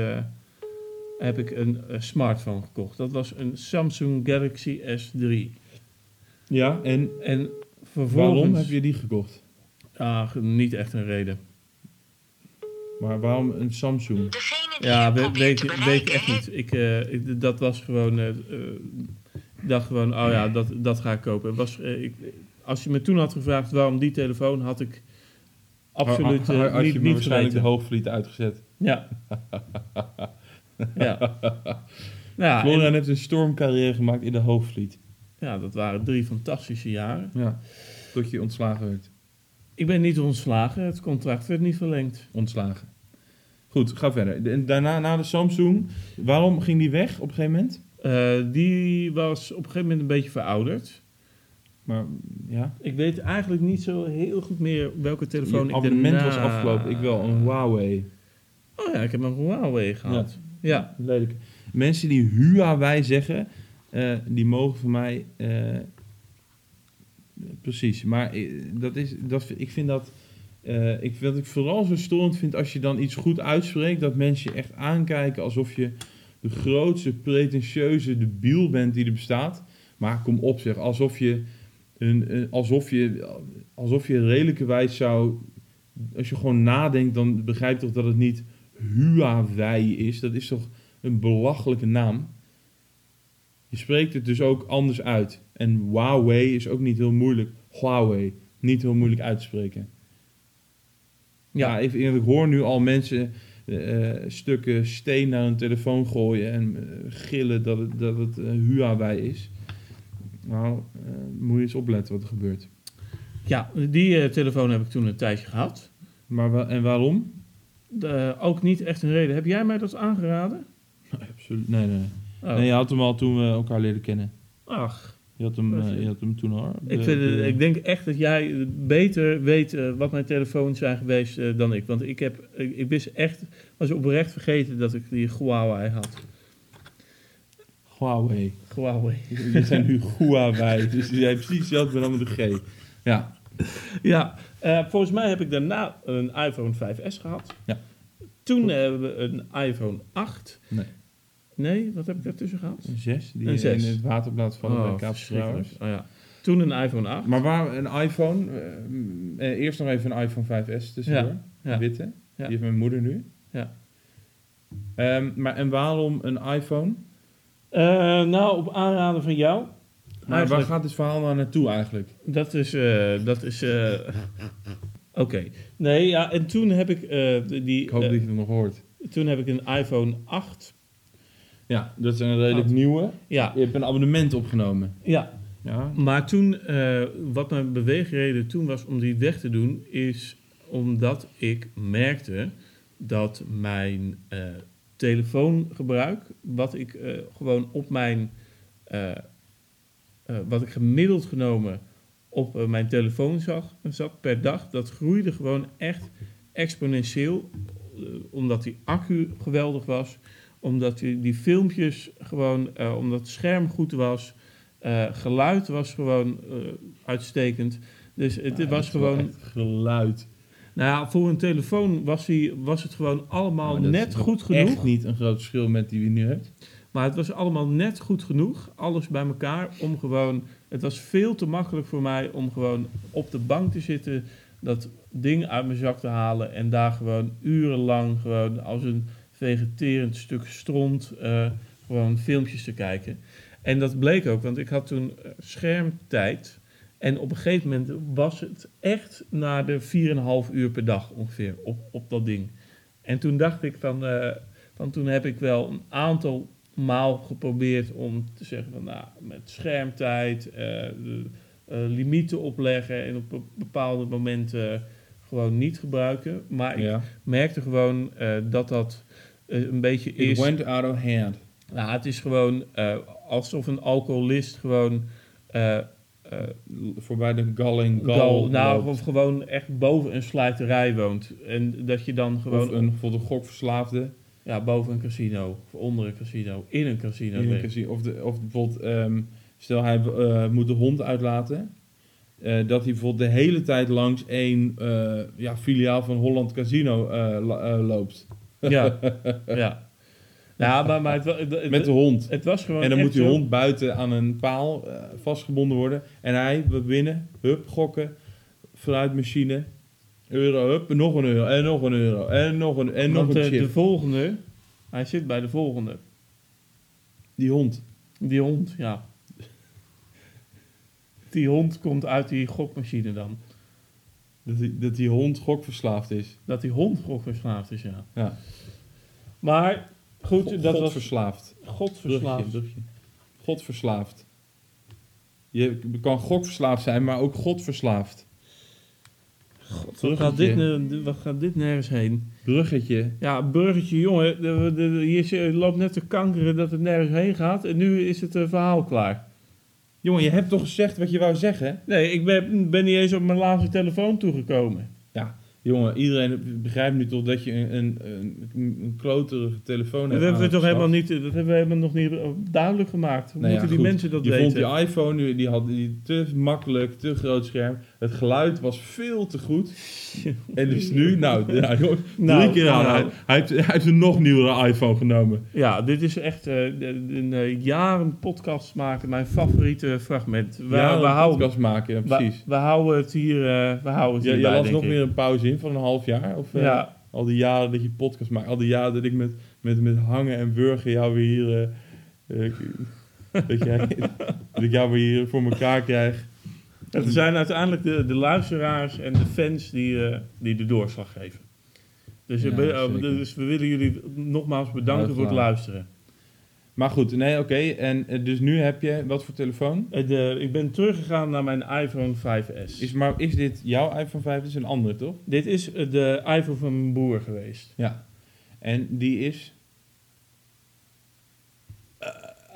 [SPEAKER 2] heb ik een eh, smartphone gekocht. Dat was een Samsung Galaxy S3.
[SPEAKER 1] Ja, en
[SPEAKER 2] En vervolgens...
[SPEAKER 1] waarom heb je die gekocht?
[SPEAKER 2] Ah, niet echt een reden.
[SPEAKER 1] Maar waarom een Samsung?
[SPEAKER 5] Degene die
[SPEAKER 2] Ja, weet,
[SPEAKER 5] te
[SPEAKER 2] weet ik echt niet. Ik, eh, ik- dat was gewoon... ik dacht gewoon, oh ja, dat, dat ga ik kopen. Was, ik, als je me toen had gevraagd waarom die telefoon, had ik absoluut
[SPEAKER 1] Had- had je
[SPEAKER 2] niet,
[SPEAKER 1] me
[SPEAKER 2] niet
[SPEAKER 1] waarschijnlijk de
[SPEAKER 2] geweten.
[SPEAKER 1] hoogvliet uitgezet.
[SPEAKER 2] Ja. ja. Ja,
[SPEAKER 1] Florian
[SPEAKER 2] en-
[SPEAKER 1] heeft een stormcarrière gemaakt in de hoogvliet.
[SPEAKER 2] ja, dat waren drie fantastische jaren.
[SPEAKER 1] Ja. Tot je ontslagen werd.
[SPEAKER 2] Ik ben niet ontslagen, het contract werd niet verlengd.
[SPEAKER 1] Ontslagen. Goed, ga verder. En daarna, na de Samsung, waarom ging die weg op een gegeven moment?
[SPEAKER 2] Eh, die was op een gegeven moment een beetje verouderd.
[SPEAKER 1] Maar ja,
[SPEAKER 2] Ik weet eigenlijk niet zo heel goed meer welke telefoon
[SPEAKER 1] je
[SPEAKER 2] ik
[SPEAKER 1] abonnement
[SPEAKER 2] daarna-
[SPEAKER 1] was afgelopen. Ik wel, een Huawei.
[SPEAKER 2] Oh ja, ik heb een Huawei gehad. Ja.
[SPEAKER 1] Lelijk. Mensen die Huawei zeggen, eh, die mogen voor mij... eh, precies, maar eh, dat is, dat, ik vind dat... eh, ik, wat ik vooral zo storend vind als je dan iets goed uitspreekt, dat mensen je echt aankijken alsof je de grootste pretentieuze debiel bent die er bestaat. Maar kom op zeg, alsof je, een, een- alsof je, alsof je redelijkerwijs zou, als je gewoon nadenkt, dan begrijp je toch dat het niet Huawei is. Dat is toch een belachelijke naam. Je spreekt het dus ook anders uit. En Huawei is ook niet heel moeilijk. Huawei, niet heel moeilijk uit te spreken. Ja, ik, ik hoor nu al mensen eh, stukken steen naar hun telefoon gooien en eh, gillen dat het, dat het eh, Huawei is. Nou, eh, moet je eens opletten wat er gebeurt.
[SPEAKER 2] Ja, die eh, telefoon heb ik toen een tijdje gehad.
[SPEAKER 1] Maar wa- en waarom?
[SPEAKER 2] De- ook niet echt een reden. Heb jij mij dat aangeraden?
[SPEAKER 1] Absoluut. Nee, nee.
[SPEAKER 2] Oh.
[SPEAKER 1] Nee, je had hem al toen we elkaar leren kennen.
[SPEAKER 2] Ach,
[SPEAKER 1] Je had hem, eh, je had hem toen al.
[SPEAKER 2] ik, vind ik denk echt dat jij beter weet eh, wat mijn telefoons zijn geweest eh, dan ik. Want ik, heb, ik, ik wist echt, was oprecht vergeten dat ik die Huawei had.
[SPEAKER 1] Huawei.
[SPEAKER 2] Huawei.
[SPEAKER 1] Je zijn nu Huawei. Dus jij hebt precies hetzelfde, met een G. Ja.
[SPEAKER 2] Ja, eh, volgens mij heb ik daarna een iPhone 5S gehad.
[SPEAKER 1] Ja.
[SPEAKER 2] Toen hebben we een iPhone 8.
[SPEAKER 1] Nee.
[SPEAKER 2] Nee, wat heb ik daartussen gehad?
[SPEAKER 1] Een 6 die
[SPEAKER 2] Een
[SPEAKER 1] in het waterblad van
[SPEAKER 2] Oh,
[SPEAKER 1] de Kaapse.
[SPEAKER 2] Oh, ja. Toen een iPhone 8.
[SPEAKER 1] Maar waar een iPhone, eh, eh, eerst nog even een iPhone 5S tussendoor,
[SPEAKER 2] Ja, ja.
[SPEAKER 1] witte,
[SPEAKER 2] Ja.
[SPEAKER 1] die heeft mijn moeder nu.
[SPEAKER 2] Ja.
[SPEAKER 1] Ehm, maar en waarom een iPhone?
[SPEAKER 2] Eh, nou, op aanraden van jou.
[SPEAKER 1] Maar waar gaat dit verhaal nou naartoe eigenlijk?
[SPEAKER 2] Dat is. eh, dat is eh, Oké. Nee, ja, en toen heb ik. eh, die,
[SPEAKER 1] Ik hoop dat je het nog hoort.
[SPEAKER 2] Toen heb ik een iPhone 8.
[SPEAKER 1] Ja, dat is een redelijk nieuwe.
[SPEAKER 2] Ja,
[SPEAKER 1] Je hebt een abonnement opgenomen.
[SPEAKER 2] ja.
[SPEAKER 1] Ja.
[SPEAKER 2] Maar toen, wat mijn beweegreden toen was om die weg te doen, is omdat ik merkte dat mijn telefoongebruik, wat ik gewoon op mijn, eh, wat ik gemiddeld genomen op eh, mijn telefoon zag, zat per dag, dat groeide gewoon echt exponentieel, eh, omdat die accu geweldig was, omdat die, die filmpjes gewoon, omdat het scherm goed was. Geluid was gewoon uitstekend. Dus het
[SPEAKER 1] Ja,
[SPEAKER 2] was gewoon.
[SPEAKER 1] geluid.
[SPEAKER 2] Nou ja, voor een telefoon was, die, was het gewoon allemaal
[SPEAKER 1] is
[SPEAKER 2] net goed genoeg.
[SPEAKER 1] Echt niet een groot verschil met die je nu hebt.
[SPEAKER 2] Maar het was allemaal net goed genoeg. Alles bij elkaar. Om gewoon. Het was veel te makkelijk voor mij om gewoon op de bank te zitten. Dat ding uit mijn zak te halen. En daar gewoon urenlang. Gewoon als een vegeterend stuk stront. eh, gewoon filmpjes te kijken. En dat bleek ook, want ik had toen eh, schermtijd. En op een gegeven moment was het echt na de 4,5 uur per dag ongeveer op, op dat ding. En toen dacht ik van, eh, van toen heb ik wel een aantal maal geprobeerd om te zeggen van nou, met schermtijd, eh, de, eh, limieten opleggen en op be- bepaalde momenten gewoon niet gebruiken. Maar ik merkte gewoon eh, dat dat een beetje
[SPEAKER 1] It
[SPEAKER 2] is.
[SPEAKER 1] went out of hand.
[SPEAKER 2] Nou, het is gewoon alsof een alcoholist gewoon.
[SPEAKER 1] Voorbij de galling gal.
[SPEAKER 2] gal, nou,
[SPEAKER 1] loopt.
[SPEAKER 2] of gewoon echt boven een slijterij woont. En dat je dan gewoon.
[SPEAKER 1] Of een, bijvoorbeeld een gokverslaafde.
[SPEAKER 2] Ja, boven een casino. Of onder een casino. In een casino.
[SPEAKER 1] in een casino. Of, de, of bijvoorbeeld, ehm, stel hij eh, moet de hond uitlaten. eh, dat hij bijvoorbeeld de hele tijd langs één eh, ja, filiaal van Holland Casino loopt.
[SPEAKER 2] Ja, ja. Nou, maar, maar het, wa- het, het-
[SPEAKER 1] Met de hond.
[SPEAKER 2] het was gewoon.
[SPEAKER 1] En dan moet die hond buiten aan een paal vastgebonden worden. En hij we binnen, hup, gokken, fruitmachine. Euro, hup, nog een euro, en nog een euro, en nog een, en nog
[SPEAKER 2] Want
[SPEAKER 1] een
[SPEAKER 2] eh,
[SPEAKER 1] chip.
[SPEAKER 2] de volgende, hij zit bij de volgende.
[SPEAKER 1] Die hond.
[SPEAKER 2] Die hond, ja. Die hond komt uit die gokmachine dan.
[SPEAKER 1] Dat die, dat die hond gokverslaafd is.
[SPEAKER 2] Dat die hond gokverslaafd is, ja.
[SPEAKER 1] Ja.
[SPEAKER 2] Maar goed,
[SPEAKER 1] God,
[SPEAKER 2] dat was
[SPEAKER 1] godverslaafd.
[SPEAKER 2] godverslaafd.
[SPEAKER 1] Brugje, brugje. Godverslaafd. Je kan gokverslaafd zijn, maar ook godverslaafd.
[SPEAKER 2] Wat gaat, dit, wat gaat dit nergens heen?
[SPEAKER 1] Bruggetje.
[SPEAKER 2] Ja, burgertje, jongen, de, de, de- hier loopt net te kankeren dat het nergens heen gaat. En nu is het eh, verhaal klaar.
[SPEAKER 1] Jongen, je hebt toch gezegd wat je wou zeggen?
[SPEAKER 2] Nee, ik ben, ben niet eens op mijn laatste telefoon toegekomen.
[SPEAKER 1] Ja, jongen, iedereen begrijpt nu toch dat je een, een, een, een kloterige telefoon
[SPEAKER 2] Dat
[SPEAKER 1] hebt
[SPEAKER 2] hebben we toch helemaal niet, dat hebben we helemaal nog niet eh, duidelijk gemaakt. Hoe
[SPEAKER 1] Nou ja,
[SPEAKER 2] moeten die
[SPEAKER 1] goed.
[SPEAKER 2] mensen dat
[SPEAKER 1] je
[SPEAKER 2] weten?
[SPEAKER 1] vond die iPhone, die had die te makkelijk, te groot scherm. Het geluid was veel te goed. En dus nu, nou, ja, joh, drie
[SPEAKER 2] Nou,
[SPEAKER 1] keer aan.
[SPEAKER 2] nou.
[SPEAKER 1] Hij, hij heeft, hij heeft een nog nieuwere iPhone genomen.
[SPEAKER 2] Ja, dit is echt eh, de- een eh, jaren podcast maken, mijn favoriete fragment. We,
[SPEAKER 1] ja,
[SPEAKER 2] we,
[SPEAKER 1] een
[SPEAKER 2] houden,
[SPEAKER 1] podcast maken, ja, precies.
[SPEAKER 2] we houden het hier, eh, we houden het
[SPEAKER 1] Ja,
[SPEAKER 2] hier
[SPEAKER 1] jij
[SPEAKER 2] bij,
[SPEAKER 1] las
[SPEAKER 2] denk
[SPEAKER 1] nog
[SPEAKER 2] ik.
[SPEAKER 1] weer een pauze in van een half jaar? Of,
[SPEAKER 2] Ja,
[SPEAKER 1] Al die jaren dat je podcast maakt. Al die jaren dat ik met, met, met hangen en burger jou weer hier... dat, jij, dat ik jou weer hier voor elkaar krijg.
[SPEAKER 2] Het zijn uiteindelijk de, de luisteraars en de fans die, eh, die de doorslag geven. Dus,
[SPEAKER 1] Ja,
[SPEAKER 2] eh,
[SPEAKER 1] zeker.
[SPEAKER 2] dus we willen jullie nogmaals bedanken voor het luisteren.
[SPEAKER 1] Maar goed, nee, oké. En eh, dus nu heb je... Wat voor telefoon?
[SPEAKER 2] Eh, de, ik ben teruggegaan naar mijn iPhone 5S.
[SPEAKER 1] Is, maar is dit jouw iPhone 5? Dit is een andere, toch?
[SPEAKER 2] Dit is de iPhone van mijn broer geweest.
[SPEAKER 1] Ja. En die is...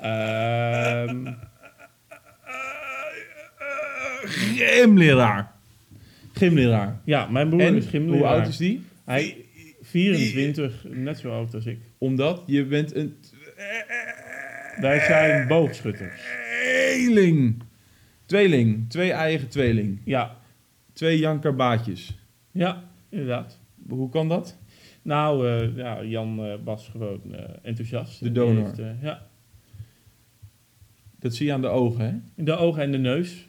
[SPEAKER 2] Ehm,
[SPEAKER 1] Gymleraar. Gymleraar.
[SPEAKER 2] ja, mijn broer
[SPEAKER 1] En
[SPEAKER 2] is gymleraar.
[SPEAKER 1] hoe oud is die?
[SPEAKER 2] Hij 24, net zo oud als ik.
[SPEAKER 1] Omdat je bent een
[SPEAKER 2] Wij zijn boogschutters.
[SPEAKER 1] tweeling. Tweeling. Twee eigen tweeling.
[SPEAKER 2] Ja,
[SPEAKER 1] Twee jankerbaatjes.
[SPEAKER 2] ja, inderdaad.
[SPEAKER 1] Hoe kan dat?
[SPEAKER 2] Nou, eh, ja, Jan eh, was gewoon eh, enthousiast.
[SPEAKER 1] De donor.
[SPEAKER 2] heeft, ja,
[SPEAKER 1] Dat zie je aan de ogen, hè?
[SPEAKER 2] de ogen en de neus.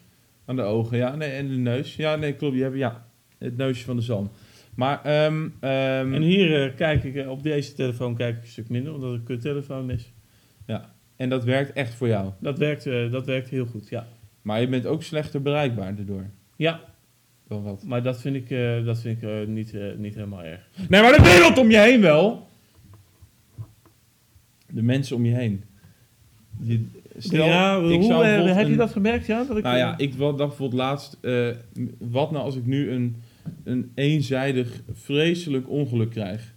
[SPEAKER 1] Aan de ogen, ja. Nee, en de neus. Ja, nee, klopt. Je hebt, ja, het neusje van de zalm. Maar, ehm ehm,
[SPEAKER 2] En hier eh, kijk ik, eh, op deze telefoon kijk ik een stuk minder, omdat het een kuttelefoon is.
[SPEAKER 1] en dat werkt echt voor jou.
[SPEAKER 2] Dat werkt, eh, dat werkt heel goed, ja.
[SPEAKER 1] Maar je bent ook slechter bereikbaar daardoor.
[SPEAKER 2] Ja,
[SPEAKER 1] Dan wat?
[SPEAKER 2] maar dat vind ik, dat vind ik niet, niet helemaal erg.
[SPEAKER 1] Nee, maar de wereld om je heen wel. De mensen om je heen. Je, stel,
[SPEAKER 2] ja,
[SPEAKER 1] ik
[SPEAKER 2] hoe,
[SPEAKER 1] zou
[SPEAKER 2] eh, heb je dat gemerkt, ja? Dat ik,
[SPEAKER 1] Nou ja,
[SPEAKER 2] eh,
[SPEAKER 1] ik dacht bijvoorbeeld laatst... eh, wat nou als ik nu een, een eenzijdig, vreselijk ongeluk krijg?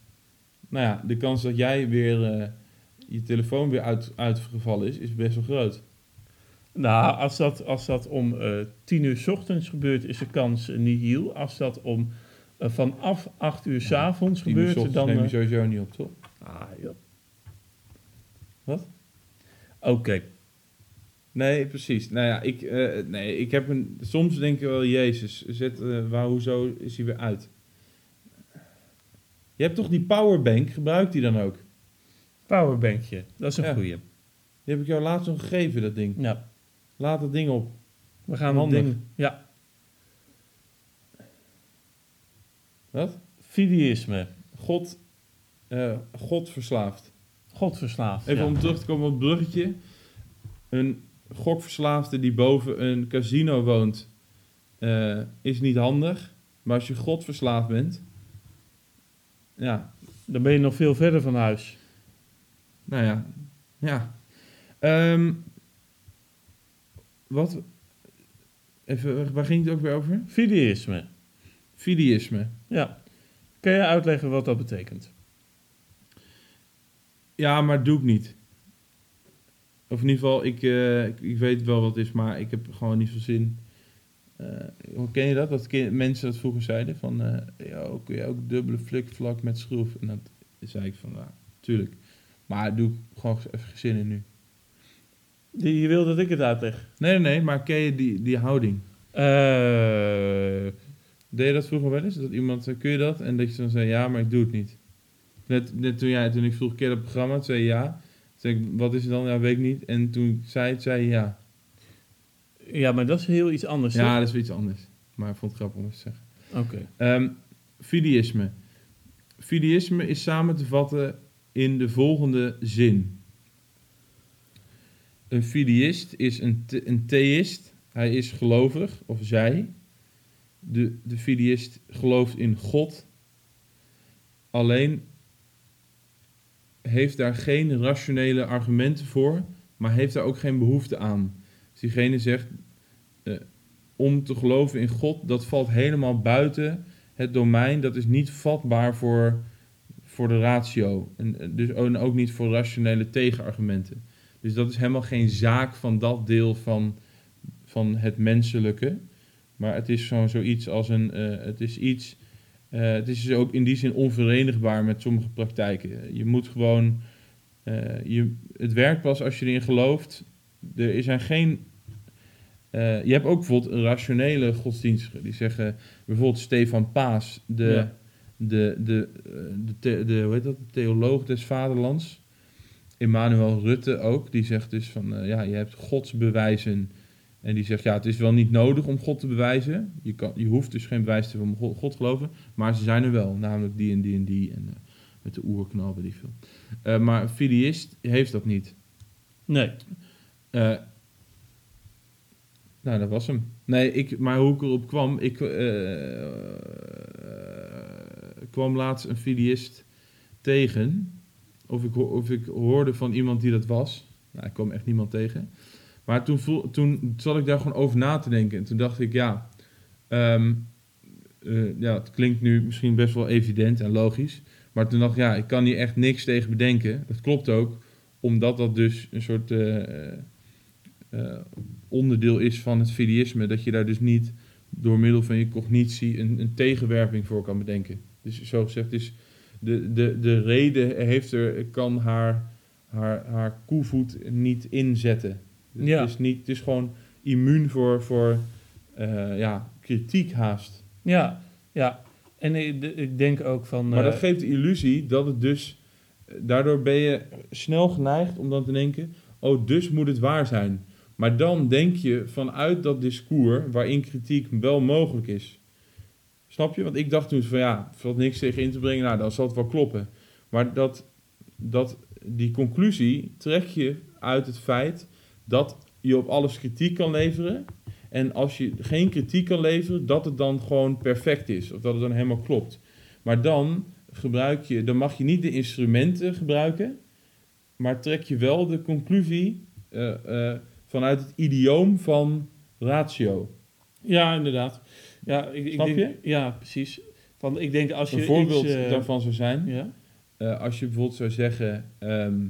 [SPEAKER 1] Nou ja, de kans dat jij weer... je telefoon weer uit, uitgevallen is, is best wel groot.
[SPEAKER 2] Nou, als dat, als dat om eh tien uur 's ochtends gebeurt, is de kans eh, nihil. Als dat om vanaf acht uur 's avonds
[SPEAKER 1] Tien uur 's
[SPEAKER 2] gebeurt, dan...
[SPEAKER 1] neem je sowieso niet op, toch?
[SPEAKER 2] ah, ja.
[SPEAKER 1] Wat?
[SPEAKER 2] Oké.
[SPEAKER 1] Nee, precies. Nou ja, ik, eh, nee, ik heb een... Soms denk ik wel, Jezus, zet, eh, waar, hoezo is hij weer uit? Je hebt toch die powerbank, gebruik die dan ook?
[SPEAKER 2] Powerbankje, dat is een
[SPEAKER 1] Ja.
[SPEAKER 2] goeie.
[SPEAKER 1] Die heb ik jou laatst nog gegeven, dat ding.
[SPEAKER 2] Ja,
[SPEAKER 1] Laat dat ding op.
[SPEAKER 2] we gaan het
[SPEAKER 1] Handig.
[SPEAKER 2] ding... Ja,
[SPEAKER 1] Wat?
[SPEAKER 2] fideïsme.
[SPEAKER 1] God, eh God verslaafd.
[SPEAKER 2] Godverslaafd.
[SPEAKER 1] Even
[SPEAKER 2] ja.
[SPEAKER 1] om terug te komen op het bruggetje. Een gokverslaafde die boven een casino woont, eh, is niet handig. Maar als je godverslaafd bent, ja,
[SPEAKER 2] Dan ben je nog veel verder van huis.
[SPEAKER 1] nou ja, ja. Ehm, wat? Even, waar ging het ook weer over?
[SPEAKER 2] Fideïsme.
[SPEAKER 1] Fideïsme.
[SPEAKER 2] Ja. Kun je uitleggen wat dat betekent?
[SPEAKER 1] Ja, maar doe ik niet. Of in ieder geval, ik, eh, ik, ik weet wel wat het is, maar ik heb gewoon niet veel zin. Eh, ken je dat? Dat mensen dat vroeger zeiden? Van, eh ja, kun je ook dubbele flikvlak met schroef? En dat zei ik van, nou, tuurlijk. Maar doe ik gewoon even geen zin in nu.
[SPEAKER 2] Die, je wil dat ik het uitleg?
[SPEAKER 1] Nee, nee, nee, maar ken je die, die houding? Deed je dat vroeger wel eens? Dat iemand, zei, kun je dat? En dat je dan zei, ja, maar ik doe het niet. Net, net toen, jij, toen ik vroeg, ken je dat programma? Toen zei je ja. Ik, wat is het dan? Ja, weet ik niet. En toen zei het, zei ja.
[SPEAKER 2] ja, maar dat is heel iets anders.
[SPEAKER 1] Ja, dat is iets anders. Maar ik vond het grappig om eens te zeggen.
[SPEAKER 2] Oké.
[SPEAKER 1] Ehm, Fideïsme. Fideïsme is samen te vatten in de volgende zin. Een fideïst is een, the- een theïst. Hij is gelovig, of zij. De, de fideïst gelooft in God. Alleen heeft daar geen rationele argumenten voor, maar heeft daar ook geen behoefte aan. Dus diegene zegt, eh, om te geloven in God, dat valt helemaal buiten het domein. Dat is niet vatbaar voor, voor de ratio. En, eh, dus ook, niet voor rationele tegenargumenten. Dus dat is helemaal geen zaak van dat deel van, van het menselijke. Maar het is zo, zoiets als een. eh, het is iets. Eh, het is dus ook in die zin onverenigbaar met sommige praktijken. Je moet gewoon. eh, je, het werkt pas als je erin gelooft. Er zijn geen. eh, je hebt ook bijvoorbeeld rationele godsdienstigen. Die zeggen. Bijvoorbeeld Stefan Paas, de,
[SPEAKER 2] Ja.
[SPEAKER 1] de, de, eh, de, de, hoe heet dat, de theoloog des vaderlands. Emmanuel Rutte ook. Die zegt dus van. eh, ja, je hebt godsbewijzen. En die zegt, ja, het is wel niet nodig om God te bewijzen. Je, kan, je hoeft dus geen bewijs te hebben om God, geloven. Maar ze zijn er wel, namelijk die en die en die. En eh, met de oerknal, ik veel. Eh, maar een fideïst heeft dat niet.
[SPEAKER 2] Nee.
[SPEAKER 1] Eh, nou, dat was hem. Nee, ik, maar hoe ik erop kwam... Ik kwam laatst een fideïst tegen. Of ik, of ik hoorde van iemand die dat was. Nou, ik kwam echt niemand tegen. Maar toen, voel, toen zat ik daar gewoon over na te denken. En toen dacht ik, ja... ehm, eh, ja, het klinkt nu misschien best wel evident en logisch. Maar toen dacht ik, ja, ik kan hier echt niks tegen bedenken. Dat klopt ook omdat dat dus een soort eh, eh, onderdeel is van het fideïsme. Dat je daar dus niet door middel van je cognitie een, een tegenwerping voor kan bedenken. Dus zo gezegd is de, de, de reden heeft er, kan haar, haar, haar koevoet niet inzetten. Het,
[SPEAKER 2] Ja.
[SPEAKER 1] is niet, het is gewoon immuun voor, voor eh, ja, kritiek haast.
[SPEAKER 2] Ja, ja. En ik, de- ik denk ook van...
[SPEAKER 1] Maar
[SPEAKER 2] eh,
[SPEAKER 1] dat geeft de illusie dat het dus... Daardoor ben je snel geneigd om dan te denken... Oh, dus moet het waar zijn. Maar dan denk je vanuit dat discours... waarin kritiek wel mogelijk is. Snap je? Want ik dacht toen van ja... er valt niks tegen in te brengen. Nou, dan zal het wel kloppen. Maar dat, dat, die conclusie trek je uit het feit... dat je op alles kritiek kan leveren... En als je geen kritiek kan leveren, dat het dan gewoon perfect is. Of dat het dan helemaal klopt. Maar dan gebruik je, dan mag je niet de instrumenten gebruiken. Maar trek je wel de conclusie eh, eh, vanuit het idioom van ratio.
[SPEAKER 2] Ja, inderdaad. Ja, ik, ik
[SPEAKER 1] Snap
[SPEAKER 2] denk,
[SPEAKER 1] je?
[SPEAKER 2] Ja, precies. Van, ik denk als je
[SPEAKER 1] Een voorbeeld
[SPEAKER 2] iets, eh,
[SPEAKER 1] daarvan zou zijn,
[SPEAKER 2] Ja?
[SPEAKER 1] als je bijvoorbeeld zou zeggen, ehm,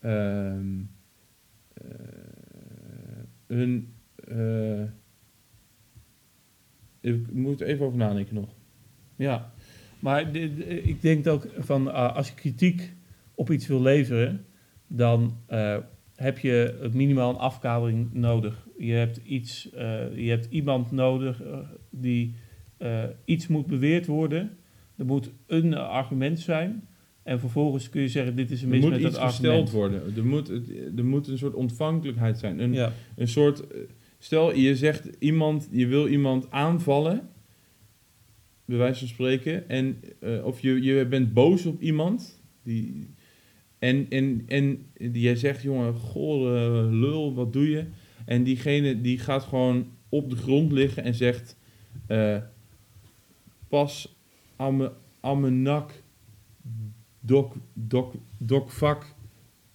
[SPEAKER 1] ehm, eh, hun, eh, ik moet even over nadenken nog.
[SPEAKER 2] Ja, maar ik denk ook van ah, als je kritiek op iets wil leveren, dan eh, heb je minimaal een afkadering nodig. Je hebt, iets, eh, je hebt iemand nodig die iets moet beweerd worden. Er moet een argument zijn. En vervolgens kun je zeggen, dit is een mis
[SPEAKER 1] moet
[SPEAKER 2] met
[SPEAKER 1] iets
[SPEAKER 2] dat argument.
[SPEAKER 1] gesteld worden. Er moet, er moet een soort ontvankelijkheid zijn. Een,
[SPEAKER 2] Ja,
[SPEAKER 1] een soort. eh, Stel, je zegt iemand, je wil iemand aanvallen, bij wijze van spreken, en, eh, of je, je bent boos op iemand, die, en, en, en die, jij zegt, jongen, goh, eh, lul, wat doe je? En diegene die gaat gewoon op de grond liggen en zegt, pas aan mijn nak, dok, dok, dok vak,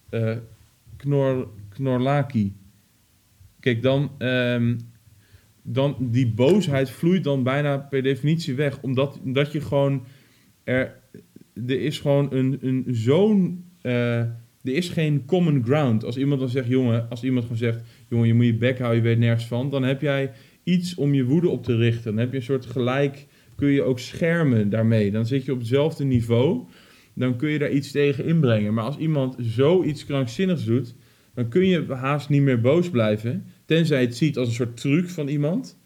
[SPEAKER 1] eh, knor, knorlaki. Kijk, dan, ehm, dan die boosheid vloeit dan bijna per definitie weg. Omdat, omdat je gewoon er, er is gewoon een, een zo'n, eh, er is geen common ground. Als iemand dan zegt, jongen, als iemand gewoon zegt, jongen, je moet je bek houden, je weet nergens van. Dan heb jij iets om je woede op te richten. Dan heb je een soort gelijk, kun je ook schermen daarmee. Dan zit je op hetzelfde niveau. Dan kun je daar iets tegen inbrengen. Maar als iemand zoiets krankzinnigs doet, dan kun je haast niet meer boos blijven. Tenzij het ziet als een soort truc van iemand.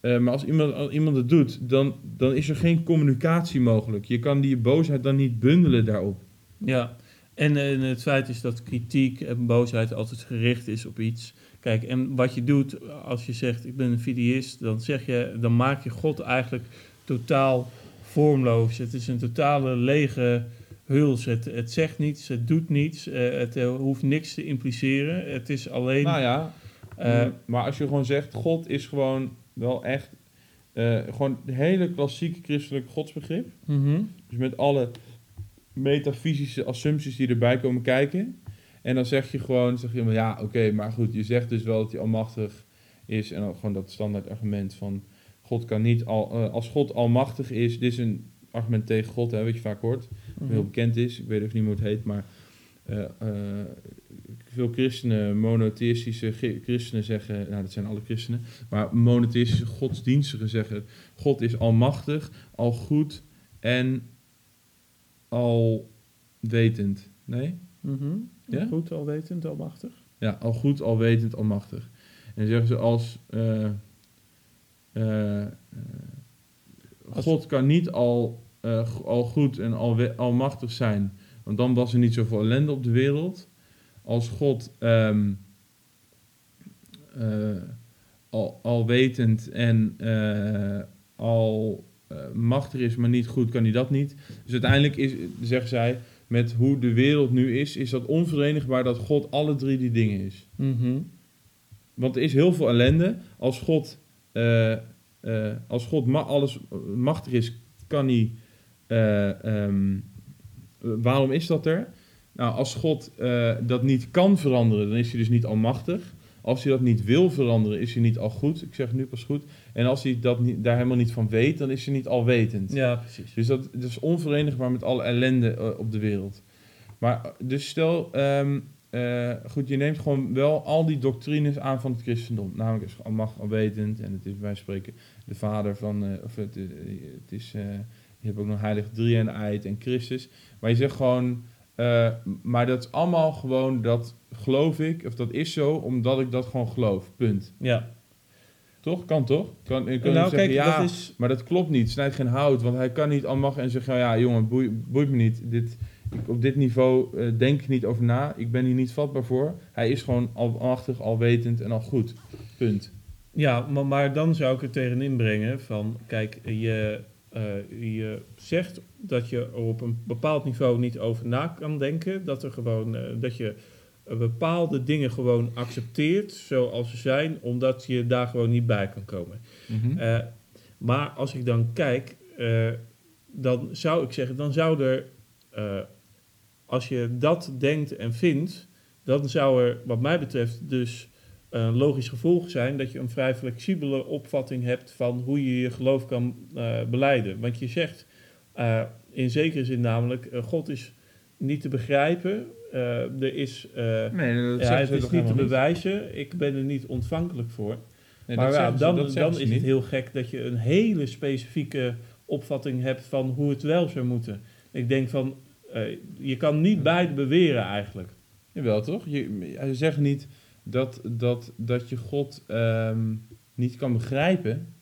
[SPEAKER 1] Eh, maar als iemand, iemand het doet, dan, dan is er geen communicatie mogelijk. Je kan die boosheid dan niet bundelen daarop.
[SPEAKER 2] Ja, en, het feit is dat kritiek en boosheid altijd gericht is op iets. Kijk, en wat je doet als je zegt ik ben een fideïst, dan zeg je, dan maak je God eigenlijk totaal vormloos. Het is een totale lege huls. Het, het zegt niets, het doet niets, eh, het eh, hoeft niks te impliceren. Het is alleen...
[SPEAKER 1] Nou ja,
[SPEAKER 2] eh,
[SPEAKER 1] maar als je gewoon zegt, God is gewoon wel echt... gewoon het hele klassieke christelijke godsbegrip.
[SPEAKER 2] mhm.
[SPEAKER 1] Dus met alle metafysische assumpties die erbij komen kijken. En dan zeg je gewoon, zeg je, maar ja, oké, maar goed, je zegt dus wel dat hij almachtig is. En dan gewoon dat standaard argument van, God kan niet, al, eh, als God almachtig is, dit is een argument tegen God, hè, wat je vaak hoort,
[SPEAKER 2] Mhm.
[SPEAKER 1] heel bekend is. Ik weet even niet hoe het heet, maar eh, eh, veel christenen, monotheïstische christenen zeggen, nou dat zijn alle christenen, maar monotheïstische godsdienstigen zeggen, God is almachtig, al goed en alwetend. Nee?
[SPEAKER 2] Mhm.
[SPEAKER 1] Ja?
[SPEAKER 2] Goed, alwetend, almachtig.
[SPEAKER 1] Ja, al goed, alwetend, almachtig. En dan zeggen ze als,
[SPEAKER 2] Als-
[SPEAKER 1] God kan niet al, eh, al goed en alwe- almachtig zijn, want dan was er niet zoveel ellende op de wereld. Als God eh, al, alwetend en eh, al eh, machtig is, maar niet goed, kan hij dat niet. Dus uiteindelijk is, zeggen zij, met hoe de wereld nu is, is dat onverenigbaar dat God alle drie die dingen is.
[SPEAKER 2] Mhm.
[SPEAKER 1] Want er is heel veel ellende. Als God, eh, eh, als God ma- alles machtig is, kan hij. eh, ehm, eh, waarom is dat er? Nou, als God eh, dat niet kan veranderen, dan is hij dus niet almachtig. Als hij dat niet wil veranderen, is hij niet al goed. Ik zeg het nu pas goed. En als hij dat niet, daar helemaal niet van weet, dan is hij niet alwetend.
[SPEAKER 2] Ja, precies.
[SPEAKER 1] Dus dat, dat is onverenigbaar met alle ellende eh, op de wereld. Maar eh, dus stel, ehm, eh, goed, je neemt gewoon wel al die doctrines aan van het christendom. Namelijk is almacht alwetend en het is, wij spreken, de vader van, eh, of het, eh, het is, eh, je hebt ook nog heilig drie en eid en Christus. Maar je zegt gewoon, maar dat is allemaal gewoon, dat geloof ik, of dat is zo, omdat ik dat gewoon geloof, punt.
[SPEAKER 2] Ja.
[SPEAKER 1] Toch? Kan toch? Kan, je kan
[SPEAKER 2] nou,
[SPEAKER 1] zeggen,
[SPEAKER 2] kijk,
[SPEAKER 1] ja,
[SPEAKER 2] dat is...
[SPEAKER 1] maar dat klopt niet. Snijd geen hout. Want hij kan niet almachtig en zeggen... Ja, jongen, boei- boeit me niet. Dit, ik, op dit niveau eh, denk ik niet over na. Ik ben hier niet vatbaar voor. Hij is gewoon almachtig, alwetend en al goed. Punt.
[SPEAKER 2] Ja, maar, maar dan zou ik er tegenin brengen van... Kijk, je, eh, je zegt dat je er op een bepaald niveau niet over na kan denken. Dat, er gewoon, eh, dat je bepaalde dingen gewoon accepteert zoals ze zijn... omdat je daar gewoon niet bij kan komen. Eh, maar als ik dan kijk, dan zou ik zeggen, dan zou er, als je dat denkt en vindt, dan zou er, wat mij betreft, dus een logisch gevolg zijn dat je een vrij flexibele opvatting hebt van hoe je je geloof kan eh beleiden. Want je zegt eh, in zekere zin namelijk, eh, God is niet te begrijpen, eh, er is, eh,
[SPEAKER 1] nee, dat
[SPEAKER 2] ja, het is niet te bewijzen, ik ben er niet ontvankelijk voor maar ja, dan, dan is het heel gek dat je een hele specifieke opvatting hebt van hoe het wel zou moeten. Ik denk van, eh, je kan niet beide beweren eigenlijk.
[SPEAKER 1] Jawel, toch? Je, ze zeggen niet dat, dat, dat je God ehm, niet kan begrijpen.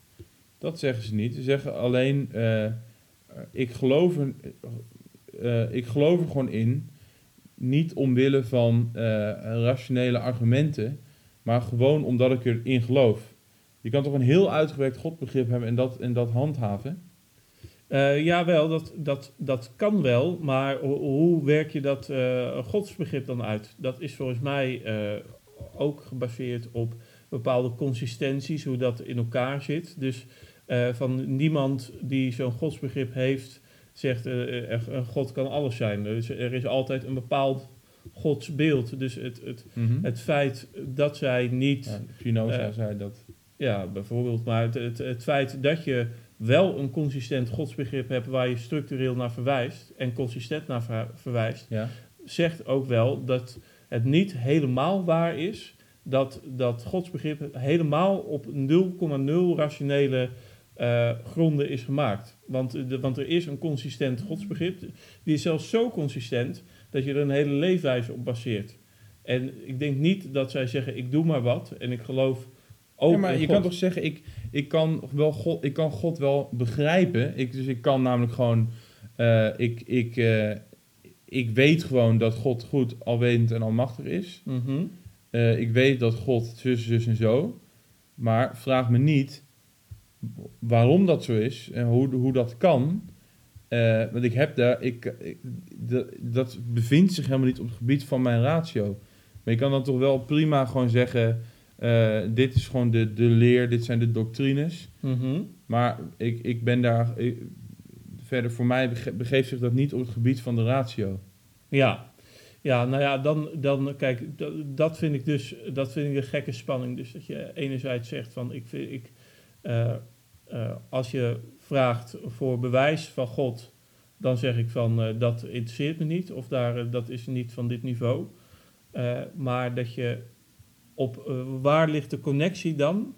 [SPEAKER 1] Dat zeggen ze niet. Ze zeggen alleen... eh, ik, geloof er, eh, ik geloof gewoon in... Niet omwille van rationele argumenten... maar gewoon omdat ik erin geloof. Je kan toch een heel uitgewerkt godbegrip hebben... en dat, en dat handhaven?
[SPEAKER 2] Eh jawel, dat, dat, dat kan wel, maar ho- hoe werk je dat eh, godsbegrip dan uit? Dat is volgens mij eh, ook gebaseerd op bepaalde consistenties, hoe dat in elkaar zit. Dus van niemand die zo'n godsbegrip heeft, zegt een God kan alles zijn. Dus er is altijd een bepaald godsbeeld. Dus het, het, het feit dat zij niet...
[SPEAKER 1] Ja, Spinoza zei dat.
[SPEAKER 2] Ja, bijvoorbeeld. Maar het, het, het feit dat je wel een consistent godsbegrip hebt waar je structureel naar verwijst en consistent naar ver- verwijst,
[SPEAKER 1] Ja.
[SPEAKER 2] zegt ook wel dat het niet helemaal waar is dat dat godsbegrip helemaal op 0,0 rationele eh, gronden is gemaakt. Want, de, want er is een consistent godsbegrip, die is zelfs zo consistent dat je er een hele leefwijze op baseert. En ik denk niet dat zij zeggen, ik doe maar wat en ik geloof ook
[SPEAKER 1] ja, maar je
[SPEAKER 2] God.
[SPEAKER 1] kan toch zeggen, ik, ik, kan wel God, ik kan God wel begrijpen. Ik, dus ik kan namelijk gewoon, eh, ik, ik, eh, ik weet gewoon dat God goed, alwetend en almachtig is.
[SPEAKER 2] Mhm.
[SPEAKER 1] Eh, ik weet dat God zus, zus en zo. Maar vraag me niet waarom dat zo is en hoe, hoe dat kan. Want ik heb daar, ik, dat bevindt zich helemaal niet op het gebied van mijn ratio. Maar je kan dan toch wel prima gewoon zeggen, eh, dit is gewoon de, de leer, dit zijn de doctrines.
[SPEAKER 2] Mhm.
[SPEAKER 1] Maar ik, ik ben daar, ik- verder voor mij bege- begeeft zich dat niet op het gebied van de ratio.
[SPEAKER 2] Ja. Ja, nou ja, dan, dan kijk, dat, vind ik dus, dat vind ik een gekke spanning. Dus dat je enerzijds zegt van, ik vind, ik, eh, eh, als je vraagt voor bewijs van God, dan zeg ik van, dat interesseert me niet, of daar, dat is niet van dit niveau. Maar dat je op, eh, waar ligt de connectie dan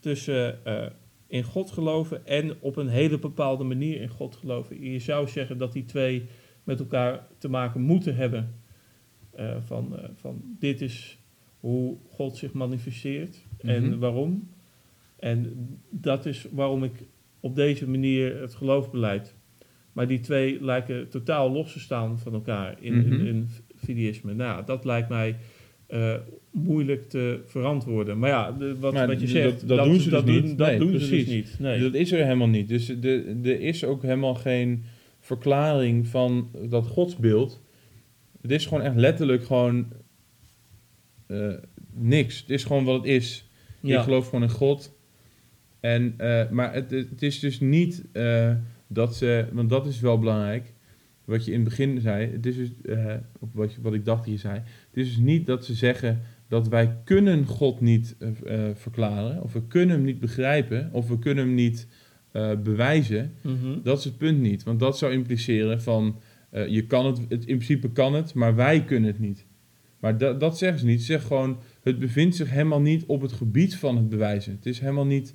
[SPEAKER 2] tussen eh, in God geloven en op een hele bepaalde manier in God geloven? Je zou zeggen dat die twee met elkaar te maken moeten hebben. Eh, van, van dit is hoe God zich manifesteert en
[SPEAKER 1] Mhm.
[SPEAKER 2] waarom. En dat is waarom ik op deze manier het geloof beleid. Maar die twee lijken totaal los te staan van elkaar in, in,
[SPEAKER 1] Mhm.
[SPEAKER 2] in fideïsme. Nou, dat lijkt mij moeilijk te verantwoorden. Maar ja, de- wat,
[SPEAKER 1] Maar
[SPEAKER 2] wat je zegt,
[SPEAKER 1] dat- dat doen ze dus
[SPEAKER 2] doen-
[SPEAKER 1] niet.
[SPEAKER 2] Dat
[SPEAKER 1] Nee,
[SPEAKER 2] doen ze dus niet. Nee.
[SPEAKER 1] Dat is er helemaal niet. Dus de, er is ook helemaal geen verklaring van dat godsbeeld. Het is gewoon echt letterlijk gewoon eh, niks. Het is gewoon wat het is.
[SPEAKER 2] ja.
[SPEAKER 1] Ik geloof gewoon in God. En, eh, maar het, het is dus niet eh, dat ze, want dat is wel belangrijk, wat je in het begin zei, het is dus, wat, je- wat ik dacht dat je zei, het is dus niet dat ze zeggen dat wij kunnen God niet eh, verklaren, of we kunnen hem niet begrijpen, of we kunnen hem niet eh, bewijzen.
[SPEAKER 2] Mhm.
[SPEAKER 1] Dat is het punt niet, want dat zou impliceren van, je kan het, het, in principe kan het, maar wij kunnen het niet. Maar dat, dat zeggen ze niet. Ze zeggen gewoon, het bevindt zich helemaal niet op het gebied van het bewijzen. Het is helemaal niet,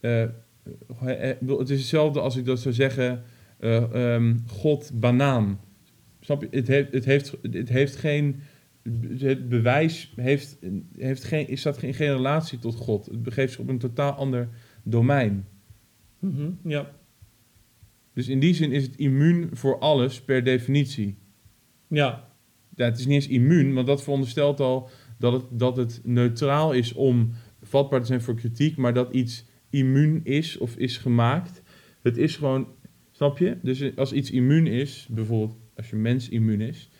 [SPEAKER 1] het is hetzelfde als ik dat zou zeggen, eh, ehm, God banaan. Snap je? Het heeft, het heeft, het heeft geen, het bewijs heeft, heeft geen, is dat geen, geen relatie tot God. Het begeeft zich op een totaal ander domein.
[SPEAKER 2] Mhm. Ja.
[SPEAKER 1] Dus in die zin is het immuun voor alles per definitie.
[SPEAKER 2] Ja.
[SPEAKER 1] Ja, het is niet eens immuun, want dat veronderstelt al dat het, dat het neutraal is om vatbaar te zijn voor kritiek, maar dat iets immuun is of is gemaakt. Het is gewoon, snap je? Dus als iets immuun is, bijvoorbeeld als je mens immuun is,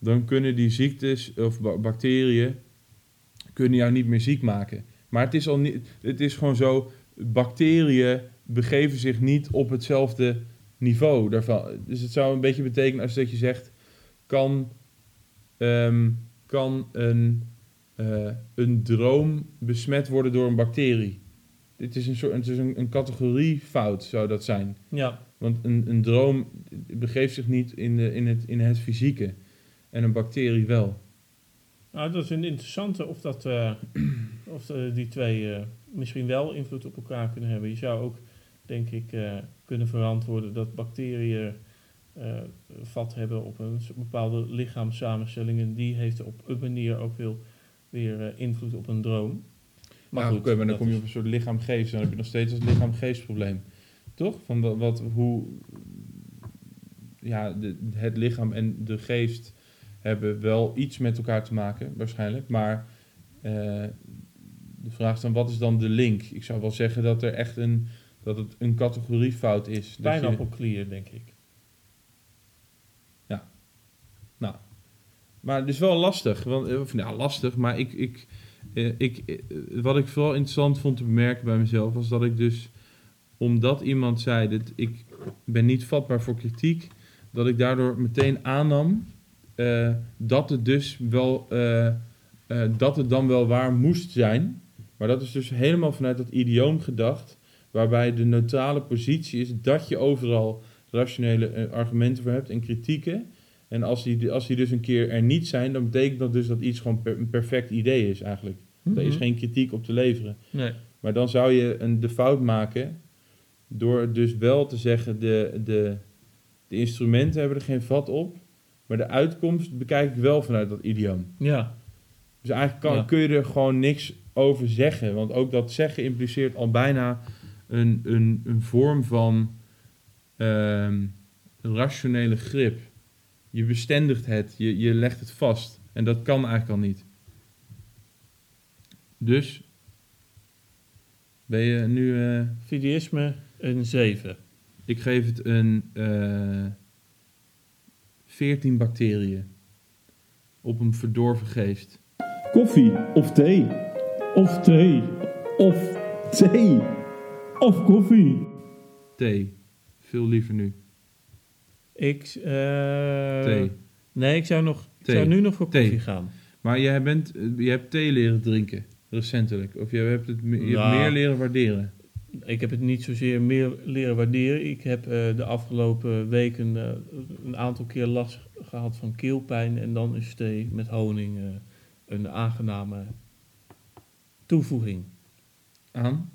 [SPEAKER 1] dan kunnen die ziektes of ba- bacteriën kunnen jou niet meer ziek maken. Maar het is, al niet, het is gewoon zo, bacteriën begeven zich niet op hetzelfde niveau daarvan. Dus het zou een beetje betekenen als dat je zegt, kan, ehm, kan een, eh, een droom besmet worden door een bacterie? Dit is een, soort, het is een, een categoriefout, zou dat zijn.
[SPEAKER 2] Ja.
[SPEAKER 1] Want een, een droom begeeft zich niet in, de, in, het, in het fysieke. En een bacterie wel.
[SPEAKER 2] Nou, dat is een interessante of, dat, eh, of eh, die twee eh, misschien wel invloed op elkaar kunnen hebben. Je zou ook, denk ik, kunnen verantwoorden dat bacteriën vat hebben op een bepaalde lichaamssamenstelling. En die heeft op een manier ook wel weer invloed op een droom.
[SPEAKER 1] Maar goed, oké, maar dan kom je op een soort lichaam-geest. Dan heb je nog steeds het lichaam-geest probleem. Toch? Van wat, wat, hoe... Ja, de, het lichaam en de geest hebben wel iets met elkaar te maken, waarschijnlijk. Maar eh, de vraag is dan, wat is dan de link? Ik zou wel zeggen dat er echt een... Dat het een categoriefout is. Dat je-
[SPEAKER 2] Pijnappelklier, denk ik.
[SPEAKER 1] Maar het is wel lastig. Want, eh, of, nou, lastig, maar ik, ik, eh, ik, wat ik vooral interessant vond te bemerken bij mezelf... was dat ik dus, omdat iemand zei dat ik ben niet vatbaar voor kritiek... dat ik daardoor meteen aannam eh, dat het dus wel... eh, eh, dat het dan wel waar moest zijn. Maar dat is dus helemaal vanuit dat idioom gedacht... waarbij de neutrale positie is dat je overal rationele argumenten voor hebt en kritieken... En als die, als die dus een keer er niet zijn, dan betekent dat dus dat iets gewoon per- een perfect idee is eigenlijk. Er is
[SPEAKER 2] Mhm.
[SPEAKER 1] geen kritiek op te leveren.
[SPEAKER 2] Nee.
[SPEAKER 1] Maar dan zou je een, de fout maken door dus wel te zeggen, de, de, de instrumenten hebben er geen vat op, maar de uitkomst bekijk ik wel vanuit dat idioom.
[SPEAKER 2] Ja.
[SPEAKER 1] Dus eigenlijk kan,
[SPEAKER 2] Ja.
[SPEAKER 1] kun je er gewoon niks over zeggen, want ook dat zeggen impliceert al bijna een, een, een vorm van ehm, rationele grip. Je bestendigt het, je, je legt het vast. En dat kan eigenlijk al niet. Dus ben je nu. eh,
[SPEAKER 2] Fideïsme, een 7.
[SPEAKER 1] Ik geef het een eh 14 bacteriën. Op een verdorven geest.
[SPEAKER 3] Koffie of thee? Of thee? Of thee? Of koffie?
[SPEAKER 1] Thee. Veel liever nu.
[SPEAKER 2] Ik, eh,
[SPEAKER 1] Thee.
[SPEAKER 2] Nee, ik zou, nog, ik zou nu nog voor
[SPEAKER 1] Thee.
[SPEAKER 2] koffie gaan.
[SPEAKER 1] Maar jij bent, eh, je hebt thee leren drinken, recentelijk. Of je hebt het je hebt
[SPEAKER 2] Nou.
[SPEAKER 1] meer leren waarderen.
[SPEAKER 2] Ik heb het niet zozeer meer leren waarderen. Ik heb eh, de afgelopen weken eh, een aantal keer last gehad van keelpijn. En dan is thee met honing eh, een aangename toevoeging.
[SPEAKER 1] Aan?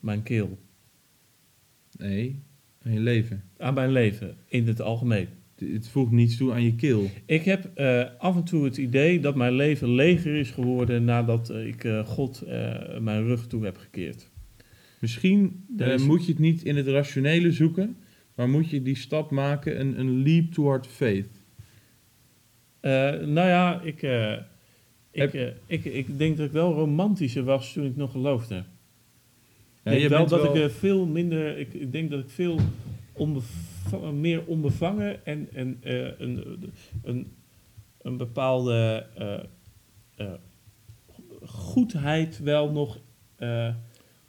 [SPEAKER 2] Mijn keel.
[SPEAKER 1] Nee, aan je leven.
[SPEAKER 2] Aan mijn leven in het algemeen.
[SPEAKER 1] Het- voegt niets toe aan je keel.
[SPEAKER 2] Ik heb af en toe het idee dat mijn leven leger is geworden nadat ik God mijn rug toe heb gekeerd.
[SPEAKER 1] Misschien eh, moet je het niet in het rationele zoeken, maar moet je die stap maken, een, een leap toward faith.
[SPEAKER 2] Eh, nou ja, ik, eh, ik,
[SPEAKER 1] Heb-
[SPEAKER 2] ik, ik denk dat ik wel romantischer was toen ik nog geloofde.
[SPEAKER 1] Ja,
[SPEAKER 2] ik denk wel dat
[SPEAKER 1] wel-
[SPEAKER 2] ik veel minder, ik, ik denk dat ik veel onbeva- meer onbevangen en, en een, een, een bepaalde goedheid wel nog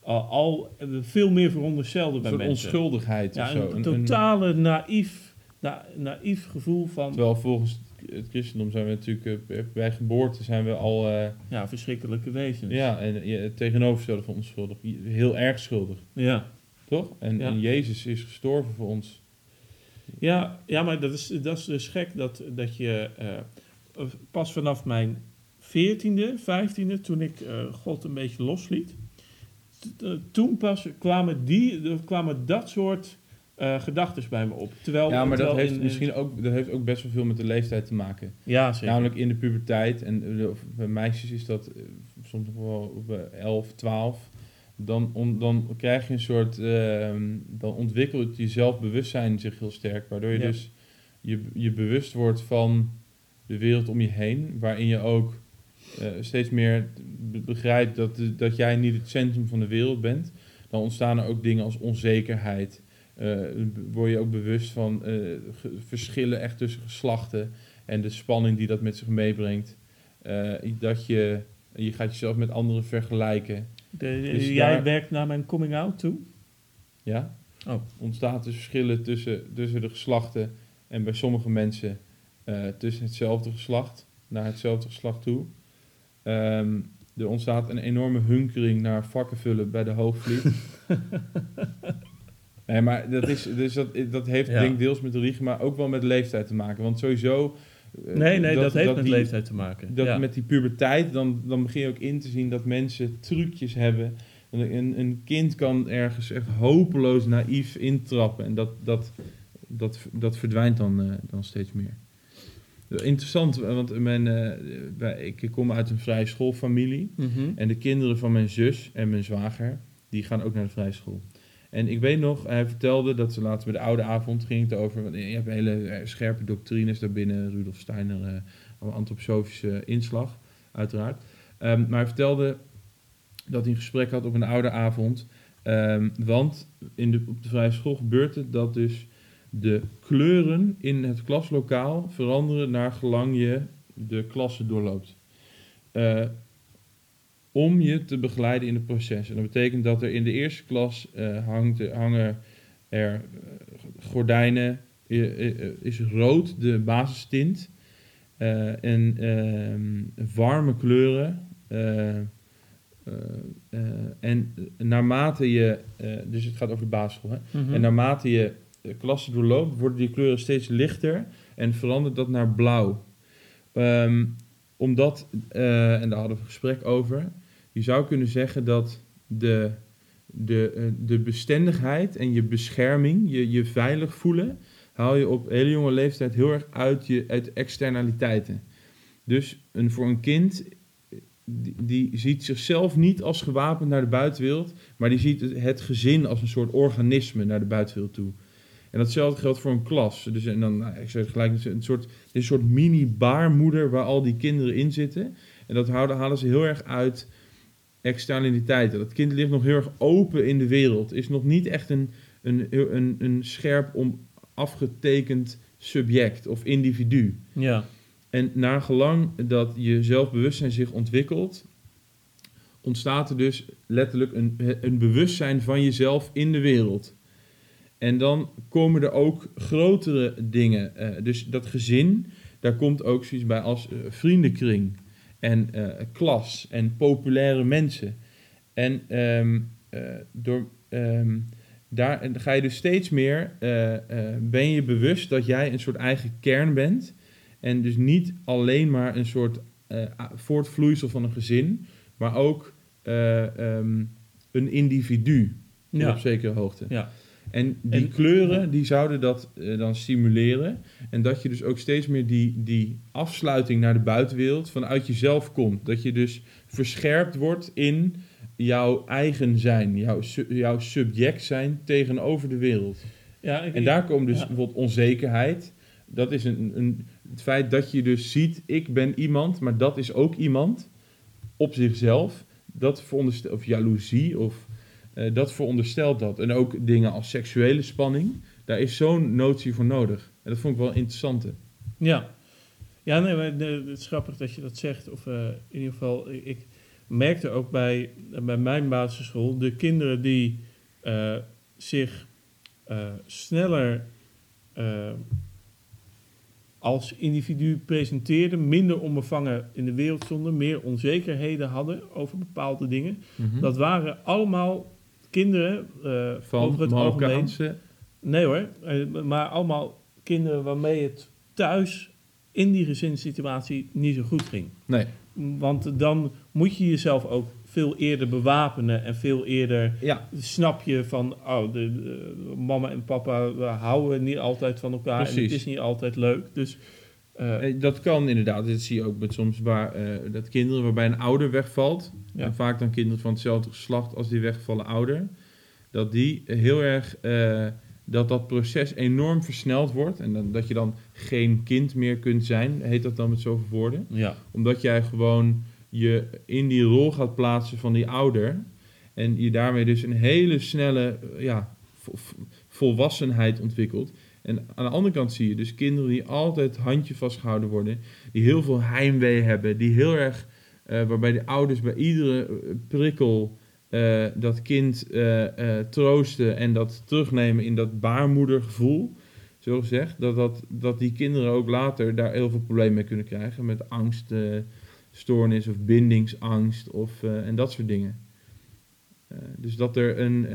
[SPEAKER 2] al, al veel meer veronderstelde bij mensen.
[SPEAKER 1] onschuldigheid
[SPEAKER 2] Ja,
[SPEAKER 1] of zo.
[SPEAKER 2] een,
[SPEAKER 1] Een-
[SPEAKER 2] totale naïef, na, naïef gevoel van
[SPEAKER 1] terwijl volgens het christendom zijn we natuurlijk, eh, bij geboorte zijn we al, eh,
[SPEAKER 2] ja, verschrikkelijke wezens.
[SPEAKER 1] ja, en, het tegenovergestelde van onschuldig. Heel erg schuldig,
[SPEAKER 2] ja.
[SPEAKER 1] toch? En,
[SPEAKER 2] Ja.
[SPEAKER 1] en Jezus is gestorven voor ons.
[SPEAKER 2] Ja, ja maar dat is, dat is dus gek dat, dat je eh, pas vanaf mijn veertiende, vijftiende, toen ik God een beetje losliet, toen pas kwamen, die, kwamen dat soort eh gedachten bij me op. Terwijl,
[SPEAKER 1] Ja, maar dat heeft
[SPEAKER 2] in-
[SPEAKER 1] misschien ook, dat heeft ook best wel veel met de leeftijd te maken.
[SPEAKER 2] Ja, zeker.
[SPEAKER 1] Namelijk in de puberteit, en eh, bij meisjes is dat eh, soms nog wel op eh, 11, 12. Dan, on- dan krijg je een soort, ehm, dan ontwikkelt je zelfbewustzijn zich heel sterk. Waardoor je
[SPEAKER 2] Ja.
[SPEAKER 1] dus je, je bewust wordt van de wereld om je heen. Waarin je ook eh, steeds meer be- begrijpt dat, dat jij niet het centrum van de wereld bent. Dan ontstaan er ook dingen als onzekerheid. Eh, word je ook bewust van eh, verschillen echt tussen geslachten en de spanning die dat met zich meebrengt. Dat je, je gaat jezelf met anderen vergelijken.
[SPEAKER 2] De-
[SPEAKER 1] dus
[SPEAKER 2] jij
[SPEAKER 1] daar-
[SPEAKER 2] werkt naar mijn coming out toe?
[SPEAKER 1] Ja?
[SPEAKER 2] Oh.
[SPEAKER 1] Ontstaat dus verschillen tussen, tussen de geslachten en bij sommige mensen tussen hetzelfde geslacht naar hetzelfde geslacht toe. Ehm, er ontstaat een enorme hunkering naar vakken vullen bij de hoogvliet. nee, maar dat, is, dus dat, dat heeft
[SPEAKER 2] Ja.
[SPEAKER 1] denk deels met religie, maar ook wel met leeftijd te maken. Want sowieso... eh,
[SPEAKER 2] Nee, nee, dat, heeft met
[SPEAKER 1] die-
[SPEAKER 2] leeftijd te maken.
[SPEAKER 1] dat
[SPEAKER 2] ja.
[SPEAKER 1] met die puberteit, dan, dan begin je ook in te zien dat mensen trucjes hebben. Een, een kind kan ergens echt hopeloos naïef intrappen. En dat, dat, dat, dat verdwijnt dan, eh, dan steeds meer. Interessant, want mijn, eh, ik kom uit een vrije schoolfamilie.
[SPEAKER 2] Mhm.
[SPEAKER 1] En de kinderen van mijn zus en mijn zwager, die gaan ook naar de vrije school. En ik weet nog, hij vertelde dat ze laatst bij de oude avond ging het over... want Je hebt hele eh, scherpe doctrines daarbinnen, Rudolf Steiner, allemaal antroposofische inslag, uiteraard. Ehm, maar hij vertelde dat hij een gesprek had op een oude avond. Ehm, want in de, op de vrije school gebeurt het dat dus de kleuren in het klaslokaal veranderen naar gelang je de klasse doorloopt. Eh, om je te begeleiden in het proces. En dat betekent dat er in de eerste klas eh, hangt, hangen er eh, gordijnen, is rood de basistint. eh, en ehm, warme kleuren. en naarmate je, dus het gaat over de basisschool, hè?
[SPEAKER 2] Mhm.
[SPEAKER 1] En naarmate je de klasse doorloopt, worden die kleuren steeds lichter en verandert dat naar blauw. Ehm, omdat, eh, en daar hadden we een gesprek over, je zou kunnen zeggen dat de, de, eh, de bestendigheid en je bescherming, je, je veilig voelen, haal je op hele jonge leeftijd heel erg uit, je, uit externaliteiten. Dus een, voor een kind, die, ziet zichzelf niet als gewapend naar de buitenwereld, maar die ziet het gezin als een soort organisme naar de buitenwereld toe. En datzelfde geldt voor een klas. Dus en dan, nou, ik zeg gelijk, een soort, een soort mini-baarmoeder waar al die kinderen in zitten. En dat houden, halen ze heel erg uit externaliteiten. Dat kind ligt nog heel erg open in de wereld. Is nog niet echt een, een, een, een scherp om afgetekend subject of individu.
[SPEAKER 2] Ja.
[SPEAKER 1] En naar gelang dat je zelfbewustzijn zich ontwikkelt, ontstaat er dus letterlijk een, een bewustzijn van jezelf in de wereld. En dan komen er ook grotere dingen. eh, dus dat gezin, daar komt ook zoiets bij als eh, vriendenkring en eh, klas en populaire mensen. En ehm, eh, door, ehm, daar ga je dus steeds meer, ben je bewust dat jij een soort eigen kern bent. En dus niet alleen maar een soort voortvloeisel van een gezin, maar ook eh, ehm, een individu
[SPEAKER 2] Ja.
[SPEAKER 1] op zekere hoogte.
[SPEAKER 2] Ja.
[SPEAKER 1] En die
[SPEAKER 2] En-
[SPEAKER 1] kleuren, die zouden dat eh, dan stimuleren. En dat je dus ook steeds meer die, die afsluiting naar de buitenwereld vanuit jezelf komt. Dat je dus verscherpt wordt in jouw eigen zijn, jouw, jouw subject zijn tegenover de wereld.
[SPEAKER 2] Ja, ik-
[SPEAKER 1] En daar komt dus
[SPEAKER 2] ja.
[SPEAKER 1] bijvoorbeeld onzekerheid. Dat is een, een, het feit dat je dus ziet, ik ben iemand, maar dat is ook iemand op zichzelf. Dat veronderstelt, of jaloezie, of eh, dat veronderstelt dat. En ook dingen als seksuele spanning, daar is zo'n notie voor nodig. En dat vond ik wel interessant.
[SPEAKER 2] Ja, ja nee, maar het is grappig dat je dat zegt. Of eh, in ieder geval, ik, ik merkte ook bij, bij mijn basisschool... de kinderen die eh, zich sneller als individu presenteerden... minder onbevangen in de wereld stonden... meer onzekerheden hadden over bepaalde dingen. Dat waren allemaal kinderen eh,
[SPEAKER 1] Van
[SPEAKER 2] over het algemeen... Nee hoor, eh, maar allemaal kinderen waarmee het thuis in die gezinssituatie niet zo goed ging.
[SPEAKER 1] Nee,
[SPEAKER 2] Want dan moet je jezelf ook veel eerder bewapenen en veel eerder
[SPEAKER 1] ja,
[SPEAKER 2] snap je van, oh, de, de- mama en papa we houden niet altijd van elkaar en het is niet altijd leuk. Dus eh,
[SPEAKER 1] Eh, dat kan inderdaad. Dat zie je ook met soms waar eh, dat kinderen waarbij een ouder wegvalt.
[SPEAKER 2] Ja.
[SPEAKER 1] En vaak dan kinderen van hetzelfde geslacht als die weggevallen ouder. Dat die heel erg dat dat proces enorm versneld wordt. En dan, dat je dan geen kind meer kunt zijn, heet dat dan met zoveel woorden.
[SPEAKER 2] ja,
[SPEAKER 1] Omdat jij gewoon je in die rol gaat plaatsen van die ouder. En je daarmee dus een hele snelle ja, vo- vo- volwassenheid ontwikkelt. En aan de andere kant zie je dus kinderen die altijd handje vastgehouden worden. Die heel veel heimwee hebben. Die heel erg, eh, waarbij de ouders bij iedere eh, prikkel eh, dat kind troosten. En dat terugnemen in dat baarmoedergevoel. Zo gezegd. Dat, dat, dat die kinderen ook later daar heel veel problemen mee kunnen krijgen. Met angststoornis of bindingsangst of, en dat soort dingen. Dus dat er een,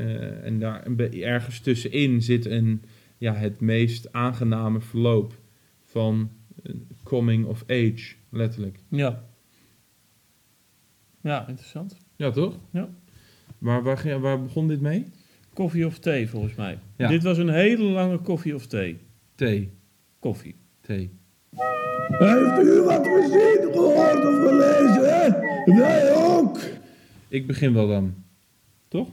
[SPEAKER 1] en daar ergens tussenin zit een, ja, het meest aangename verloop van coming of age, letterlijk.
[SPEAKER 2] ja. Ja, interessant.
[SPEAKER 1] Ja, toch?
[SPEAKER 2] Ja.
[SPEAKER 1] Maar waar, ging- waar begon dit mee?
[SPEAKER 2] Koffie of thee volgens mij.
[SPEAKER 1] Ja.
[SPEAKER 2] Dit was een hele lange koffie of thee.
[SPEAKER 1] Thee.
[SPEAKER 2] Koffie.
[SPEAKER 1] Thee.
[SPEAKER 3] Heeft u wat gezien, gehoord of gelezen? Wij ook.
[SPEAKER 1] Ik begin wel dan. Toch?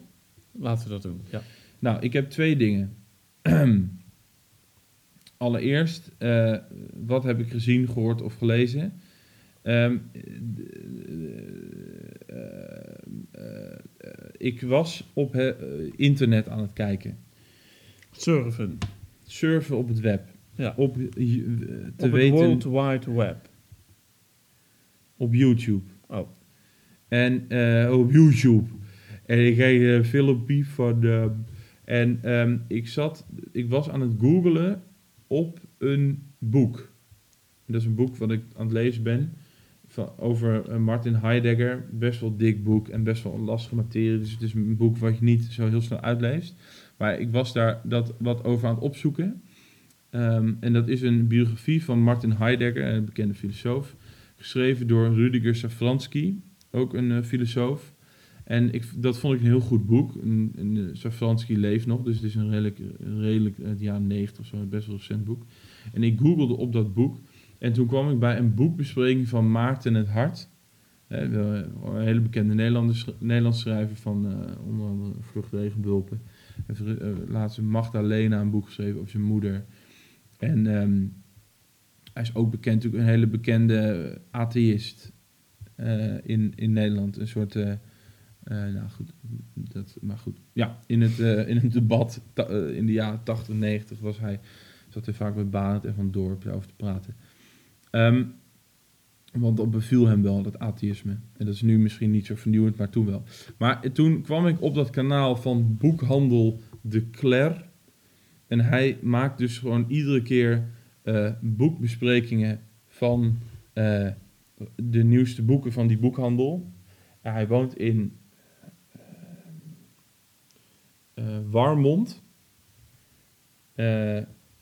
[SPEAKER 2] Laten we dat doen. Ja.
[SPEAKER 1] Nou, ik heb twee dingen. Allereerst, eh, wat heb ik gezien, gehoord of gelezen? Ehm, eh, eh, ik was op het internet aan het kijken.
[SPEAKER 2] Surfen.
[SPEAKER 1] Surfen op het web.
[SPEAKER 2] Ja.
[SPEAKER 1] Op, te
[SPEAKER 2] Op
[SPEAKER 1] weten,
[SPEAKER 2] World Wide Web.
[SPEAKER 1] op YouTube.
[SPEAKER 2] Oh.
[SPEAKER 1] En op YouTube. En ik kreeg een filmpje van. ehm, en ehm, ik zat. Ik was aan het googelen op een boek. Dat is een boek wat ik aan het lezen ben. Van, over eh, Martin Heidegger. Best wel dik boek en best wel een lastige materie. Dus het is een boek wat je niet zo heel snel uitleest. Maar ik was daar dat wat over aan het opzoeken. Ehm, en dat is een biografie van Martin Heidegger, een bekende filosoof. Geschreven door Rudiger Safransky, ook een eh, filosoof. En ik, dat vond ik een heel goed boek. En, eh, leeft nog, dus het is een redelijk, redelijk uit de jaren 90 of zo, best wel recent boek. En ik googelde op dat boek. En toen kwam ik bij een boekbespreking van Maarten het Hart. Wel, een hele bekende Nederlandse, Nederlandse schrijver van eh, onder andere Vlucht Regenbulpen. Heeft eh, laatst Magdalena een boek geschreven over zijn moeder. En ehm, hij is ook bekend, natuurlijk een hele bekende atheïst eh, in, in Nederland. Een soort, eh, nou goed, dat, maar goed. Ja, in het, eh, in het debat eh, in de jaren 80, 90 was hij, zat hij vaak met Barend en Van Dorp daarover te praten. Ehm, want dat beviel hem wel, dat atheïsme. En dat is nu misschien niet zo vernieuwend, maar toen wel. Maar toen kwam ik op dat kanaal van boekhandel De Cler. En hij maakt dus gewoon iedere keer boekbesprekingen van de nieuwste boeken van die boekhandel. Ja, hij woont in Warmond. Eh,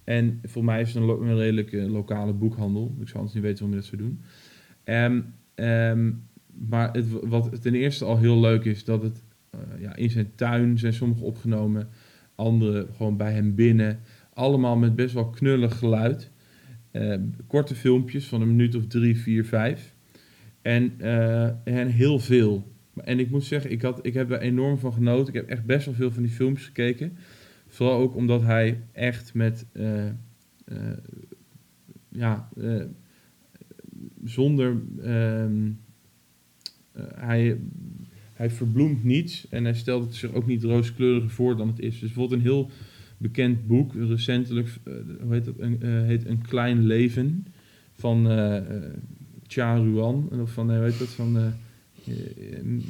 [SPEAKER 1] en voor mij is het een, lo- redelijke lokale boekhandel. Ik zou anders niet weten waarom je dat zou doen. Ehm, ehm, maar het, wat ten eerste al heel leuk is, dat het eh, ja, in zijn tuin zijn sommige opgenomen. Andere gewoon bij hem binnen. Allemaal met best wel knullig geluid. Eh, korte filmpjes van een minuut of drie, vier, vijf. En, eh, en heel veel. En ik moet zeggen, ik, had, ik heb er enorm van genoten. Ik heb echt best wel veel van die filmpjes gekeken. Vooral ook omdat hij echt met... eh, eh, ja, eh, zonder... ehm, eh, hij, hij verbloemt niets en hij stelt het zich ook niet rooskleuriger voor dan het is. Dus bijvoorbeeld een heel bekend boek, recentelijk, hoe heet dat, een, heet Een Klein Leven, van Cha Ruan, of van, heet dat, van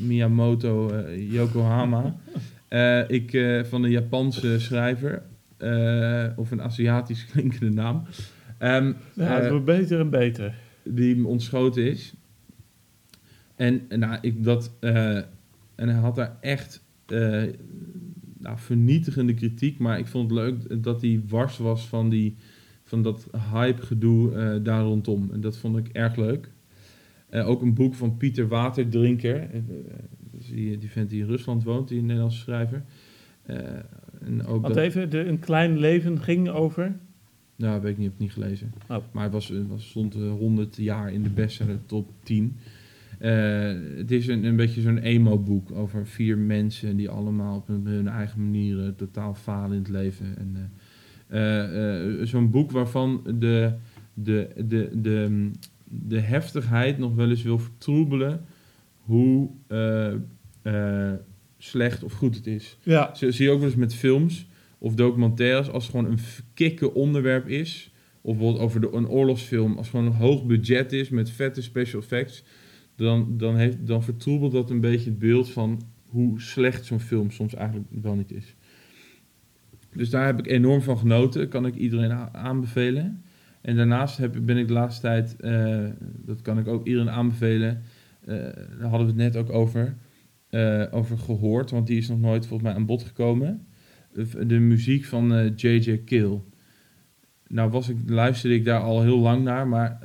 [SPEAKER 1] Miyamoto eh, Yokohama. Eh, ik, eh, van een Japanse schrijver, eh, of een Aziatisch klinkende naam. Ehm,
[SPEAKER 2] Ja,
[SPEAKER 1] eh,
[SPEAKER 2] het wordt beter en beter.
[SPEAKER 1] die ontschoten is. En, nou, ik dat, eh, en hij had daar echt eh, nou, vernietigende kritiek, maar ik vond het leuk dat hij wars was van, die, van dat hype-gedoe eh, daar rondom. En dat vond ik erg leuk. Eh, ook een boek van Pieter Waterdrinker, eh, dus die, die vent die in Rusland woont, die Nederlandse schrijver. Eh, en ook dat-
[SPEAKER 2] even, de, een klein leven ging over.
[SPEAKER 1] nou, weet ik niet, heb ik niet gelezen.
[SPEAKER 2] Oh.
[SPEAKER 1] Maar het was, het was, stond eh, 100 jaar in de bestseller top 10. Eh, het is een, een beetje zo'n emo-boek over vier mensen die allemaal op hun, hun eigen manieren totaal falen in het leven. En, eh, eh, eh, zo'n boek waarvan de, de, de, de, de heftigheid nog wel eens wil vertroebelen hoe eh, eh, slecht of goed het is.
[SPEAKER 2] Ja.
[SPEAKER 1] Zo zie je ook wel eens met films of documentaires, als het gewoon een kikke onderwerp is, of bijvoorbeeld over de, een oorlogsfilm, als het gewoon een hoog budget is met vette special effects, dan, dan, heeft, dan vertroebelt dat een beetje het beeld van hoe slecht zo'n film soms eigenlijk wel niet is. Dus daar heb ik enorm van genoten, kan ik iedereen aanbevelen. En daarnaast heb, ben ik de laatste tijd, eh, dat kan ik ook iedereen aanbevelen, eh, daar hadden we het net ook over, eh, over gehoord, want die is nog nooit volgens mij aan bod gekomen. De, muziek van J.J. Kill. Nou was ik, luisterde ik daar al heel lang naar, maar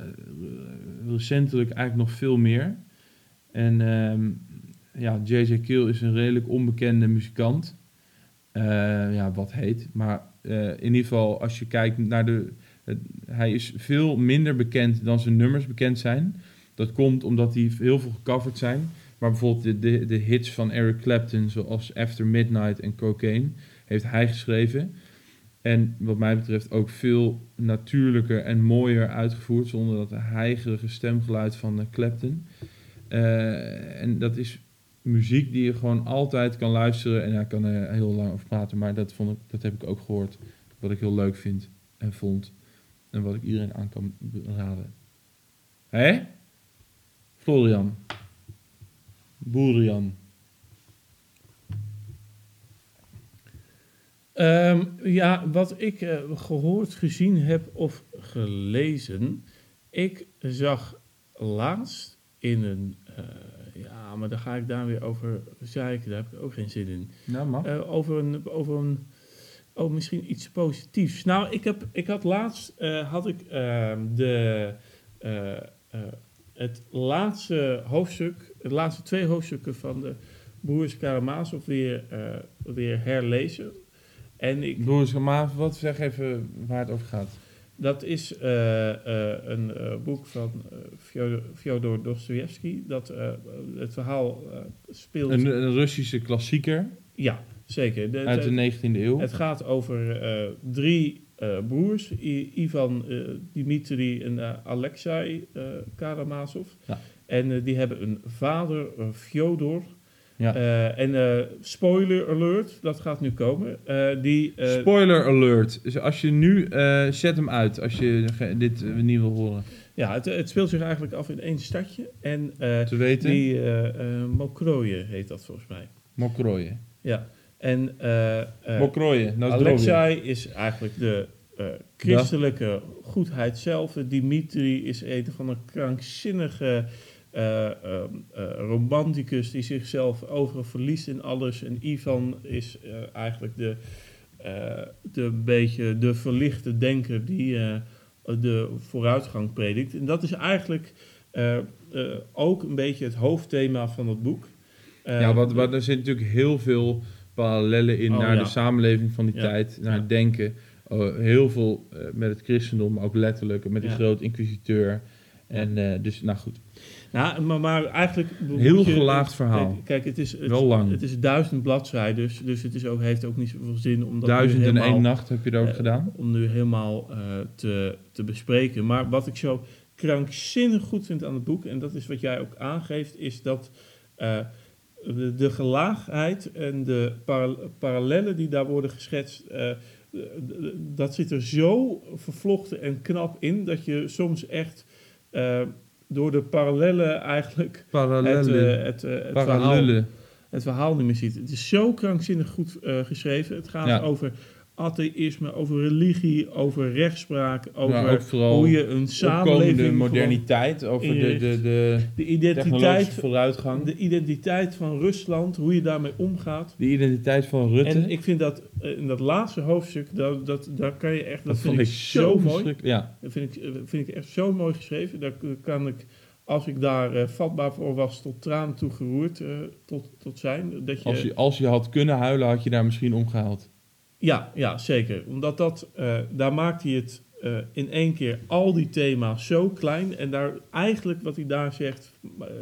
[SPEAKER 1] recentelijk eigenlijk nog veel meer. En ehm, ja, J.J. Kill is een redelijk onbekende muzikant. Ja, wat heet. Maar in ieder geval, als je kijkt naar de... het- hij is veel minder bekend dan zijn nummers bekend zijn. Dat komt omdat die heel veel gecoverd zijn. Maar bijvoorbeeld de, de, de hits van Eric Clapton, zoals After Midnight en Cocaine, heeft hij geschreven. En wat mij betreft ook veel natuurlijker en mooier uitgevoerd, zonder dat heigerige stemgeluid van eh, Clapton. Eh, en dat is muziek die je gewoon altijd kan luisteren. En ik kan er heel lang over praten, maar dat, vond ik, dat heb ik ook gehoord. Wat ik heel leuk vind en vond. En wat ik iedereen aan kan raden. Hé? Florian. Boerian.
[SPEAKER 2] Ehm, ja, wat ik eh, gehoord, gezien heb of gelezen. Ik zag laatst in een. eh, ja, maar daar ga ik daar weer over zeiken. Daar heb ik ook geen zin in.
[SPEAKER 1] Nou.
[SPEAKER 2] Eh, over een. Over een oh, misschien iets positiefs. Nou, ik, heb, ik had laatst. eh, had ik ehm, de. eh, eh, het laatste hoofdstuk. De laatste twee hoofdstukken van de Broers Karamazov weer, weer herlezen. En ik,
[SPEAKER 1] Boris Gamaaf, wat zeg even waar het over gaat.
[SPEAKER 2] dat is een boek van Fyodor, Fyodor Dostoevsky. Dat het verhaal speelt.
[SPEAKER 1] Een, een Russische klassieker
[SPEAKER 2] ja, zeker. De-
[SPEAKER 1] uit
[SPEAKER 2] de-
[SPEAKER 1] de 19e eeuw.
[SPEAKER 2] Het gaat over eh, drie eh, broers, I- Ivan, eh, Dimitri en eh, Alexei eh, Karamazov.
[SPEAKER 1] Ja.
[SPEAKER 2] En eh, die hebben een vader, uh, Fyodor.
[SPEAKER 1] Ja.
[SPEAKER 2] Eh, en eh, spoiler alert, dat gaat nu komen. Eh, die, eh,
[SPEAKER 1] Spoiler alert. Dus als je nu... eh, zet hem uit als je dit niet wil horen.
[SPEAKER 2] ja, het, het speelt zich eigenlijk af in één stadje. En eh,
[SPEAKER 1] Te weten?
[SPEAKER 2] die Mokroje heet dat volgens mij.
[SPEAKER 1] Mokrooien.
[SPEAKER 2] Ja. En
[SPEAKER 1] is
[SPEAKER 2] Alexei is eigenlijk de eh, christelijke goedheid zelf. Dimitri is een van de krankzinnige eh, ehm, eh, romanticus die zichzelf overal verliest in alles. En Ivan is eigenlijk de, de beetje de verlichte denker die de vooruitgang predikt. En dat is eigenlijk ook een beetje het hoofdthema van het boek.
[SPEAKER 1] Ja, wat, er zitten natuurlijk heel veel parallellen in
[SPEAKER 2] Oh,
[SPEAKER 1] naar
[SPEAKER 2] ja.
[SPEAKER 1] de samenleving van die
[SPEAKER 2] Ja.
[SPEAKER 1] tijd, naar het denken. Oh, heel veel eh, met het christendom, maar ook letterlijk met
[SPEAKER 2] Ja.
[SPEAKER 1] grote inquisiteur. En eh, dus, nou goed.
[SPEAKER 2] Nou, maar, maar eigenlijk...
[SPEAKER 1] Heel
[SPEAKER 2] je-
[SPEAKER 1] gelaagd verhaal.
[SPEAKER 2] Kijk, kijk, het is, het,
[SPEAKER 1] Wel lang.
[SPEAKER 2] Het is duizend bladzijden, dus, dus het is ook, heeft ook niet zoveel zin om dat
[SPEAKER 1] Duizend en één nacht heb je er ook
[SPEAKER 2] eh,
[SPEAKER 1] gedaan.
[SPEAKER 2] Om nu helemaal te, te bespreken. Maar wat ik zo krankzinnig goed vind aan het boek, en dat is wat jij ook aangeeft, is dat de, de gelaagdheid en de para- parallellen die daar worden geschetst, eh, dat zit er zo vervlochten en knap in, dat je soms echt eh, door de parallellen eigenlijk het,
[SPEAKER 1] Parallellen.
[SPEAKER 2] eh, het, het, verhaal, het verhaal niet meer ziet. Het is zo krankzinnig goed geschreven. Het gaat
[SPEAKER 1] Ja.
[SPEAKER 2] over atheïsme, over religie, over rechtspraak, over hoe je een samenleving... gewoon-
[SPEAKER 1] moderniteit, over de, de, de
[SPEAKER 2] de identiteit,
[SPEAKER 1] vooruitgang.
[SPEAKER 2] de identiteit van Rusland, hoe je daarmee omgaat.
[SPEAKER 1] De identiteit van Rutte.
[SPEAKER 2] En ik vind dat eh, in dat laatste hoofdstuk, dat, dat, daar kan je echt, dat, vind
[SPEAKER 1] vond
[SPEAKER 2] ik zo mooi.
[SPEAKER 1] Ja,
[SPEAKER 2] Dat vind ik, eh, vind ik echt zo mooi geschreven. Daar kan ik, als ik daar eh, vatbaar voor was, tot tranen toe geroerd tot, tot zijn. Dat je,
[SPEAKER 1] als je, als je had kunnen huilen, had je daar misschien omgehaald.
[SPEAKER 2] Ja, ja, zeker. Omdat dat, eh, daar maakt hij het eh, in één keer al die thema's zo klein. En daar eigenlijk wat hij daar zegt,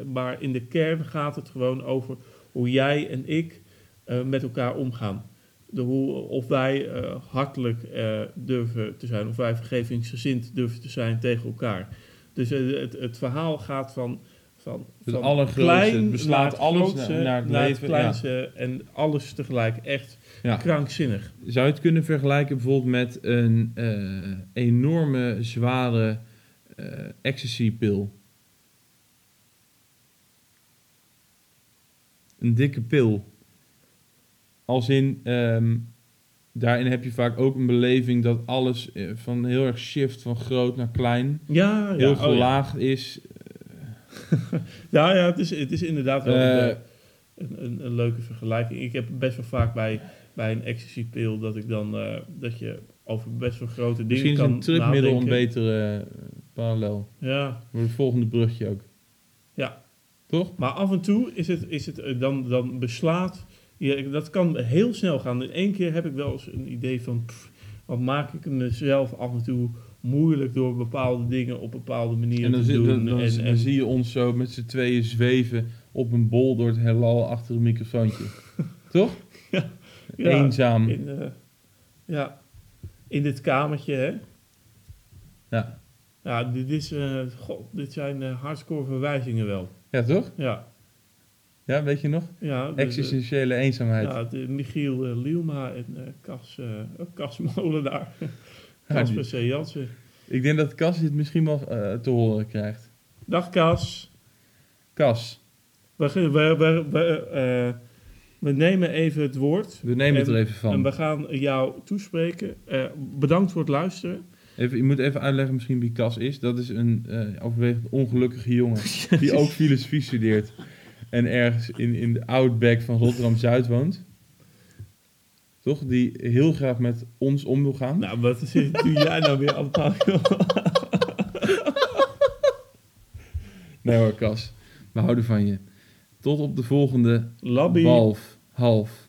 [SPEAKER 2] maar- in de kern gaat het gewoon over hoe jij en ik eh, met elkaar omgaan. De hoe, of wij hartelijk durven te zijn, of wij vergevingsgezind durven te zijn tegen elkaar. Dus het, het verhaal gaat van, van,
[SPEAKER 1] Het
[SPEAKER 2] van
[SPEAKER 1] allergrootste,
[SPEAKER 2] klein
[SPEAKER 1] het beslaat
[SPEAKER 2] het
[SPEAKER 1] alles
[SPEAKER 2] grootste,
[SPEAKER 1] naar- naar het
[SPEAKER 2] kleinste en alles tegelijk. Echt
[SPEAKER 1] Ja.
[SPEAKER 2] krankzinnig.
[SPEAKER 1] Zou je het kunnen vergelijken bijvoorbeeld met een eh, enorme, zware eh ecstasy-pil? Een dikke pil. Als in, ehm, daarin heb je vaak ook een beleving dat alles eh, van heel erg shift, van groot naar klein,
[SPEAKER 2] Ja, ja.
[SPEAKER 1] heel
[SPEAKER 2] oh ja.
[SPEAKER 1] gelaagd is.
[SPEAKER 2] Ja, ja het, is, het is inderdaad wel
[SPEAKER 1] Eh,
[SPEAKER 2] een, een, een, een leuke vergelijking. Ik heb best wel vaak bij, bij een ecstasy-pil dat ik dan eh, dat je over best wel grote dingen
[SPEAKER 1] Misschien is
[SPEAKER 2] kan
[SPEAKER 1] een trucmiddel een betere eh, parallel.
[SPEAKER 2] Ja,
[SPEAKER 1] Voor het volgende brugje ook.
[SPEAKER 2] ja.
[SPEAKER 1] Toch?
[SPEAKER 2] Maar af en toe is het, is het eh, dan, dan beslaat. Je, dat kan heel snel gaan. In één keer heb ik wel eens een idee van. pff, wat maak ik mezelf af en toe moeilijk door bepaalde dingen op bepaalde manieren te doen.
[SPEAKER 1] dan, dan,
[SPEAKER 2] en,
[SPEAKER 1] dan
[SPEAKER 2] en-
[SPEAKER 1] zie je ons zo met z'n tweeën zweven op een bol door het heelal achter een microfoontje. Toch?
[SPEAKER 2] Ja.
[SPEAKER 1] Eenzaam.
[SPEAKER 2] In, eh, ja, in dit kamertje, hè?
[SPEAKER 1] Ja.
[SPEAKER 2] Ja, dit, is, eh, god, dit zijn eh, hardcore verwijzingen wel.
[SPEAKER 1] ja, toch?
[SPEAKER 2] Ja,
[SPEAKER 1] Ja, weet je nog?
[SPEAKER 2] ja. de-
[SPEAKER 1] Existentiële eenzaamheid.
[SPEAKER 2] ja, de Michiel Lielma en Cas, Cas Molenaar.
[SPEAKER 1] Ja,
[SPEAKER 2] Casper
[SPEAKER 1] die-
[SPEAKER 2] C. Jansen.
[SPEAKER 1] Ik denk dat Cas dit misschien wel eh, te horen krijgt.
[SPEAKER 2] Dag Cas.
[SPEAKER 1] Cas,
[SPEAKER 2] We, we, we, we, eh, we nemen even het woord.
[SPEAKER 1] we nemen het
[SPEAKER 2] En-
[SPEAKER 1] er even
[SPEAKER 2] En
[SPEAKER 1] van.
[SPEAKER 2] we gaan jou toespreken. Eh, bedankt voor het luisteren.
[SPEAKER 1] Even, je moet even uitleggen misschien wie Cas is. Dat is een overwegend ongelukkige jongen die ook filosofie studeert. En ergens in, in de outback van Rotterdam-Zuid woont. Toch? Die heel graag met ons om wil gaan.
[SPEAKER 2] Nou, wat is- doe jij nou weer allemaal?
[SPEAKER 1] Nee hoor, Cas. We houden van je. Tot op de volgende
[SPEAKER 2] Labby.
[SPEAKER 1] Balf, half.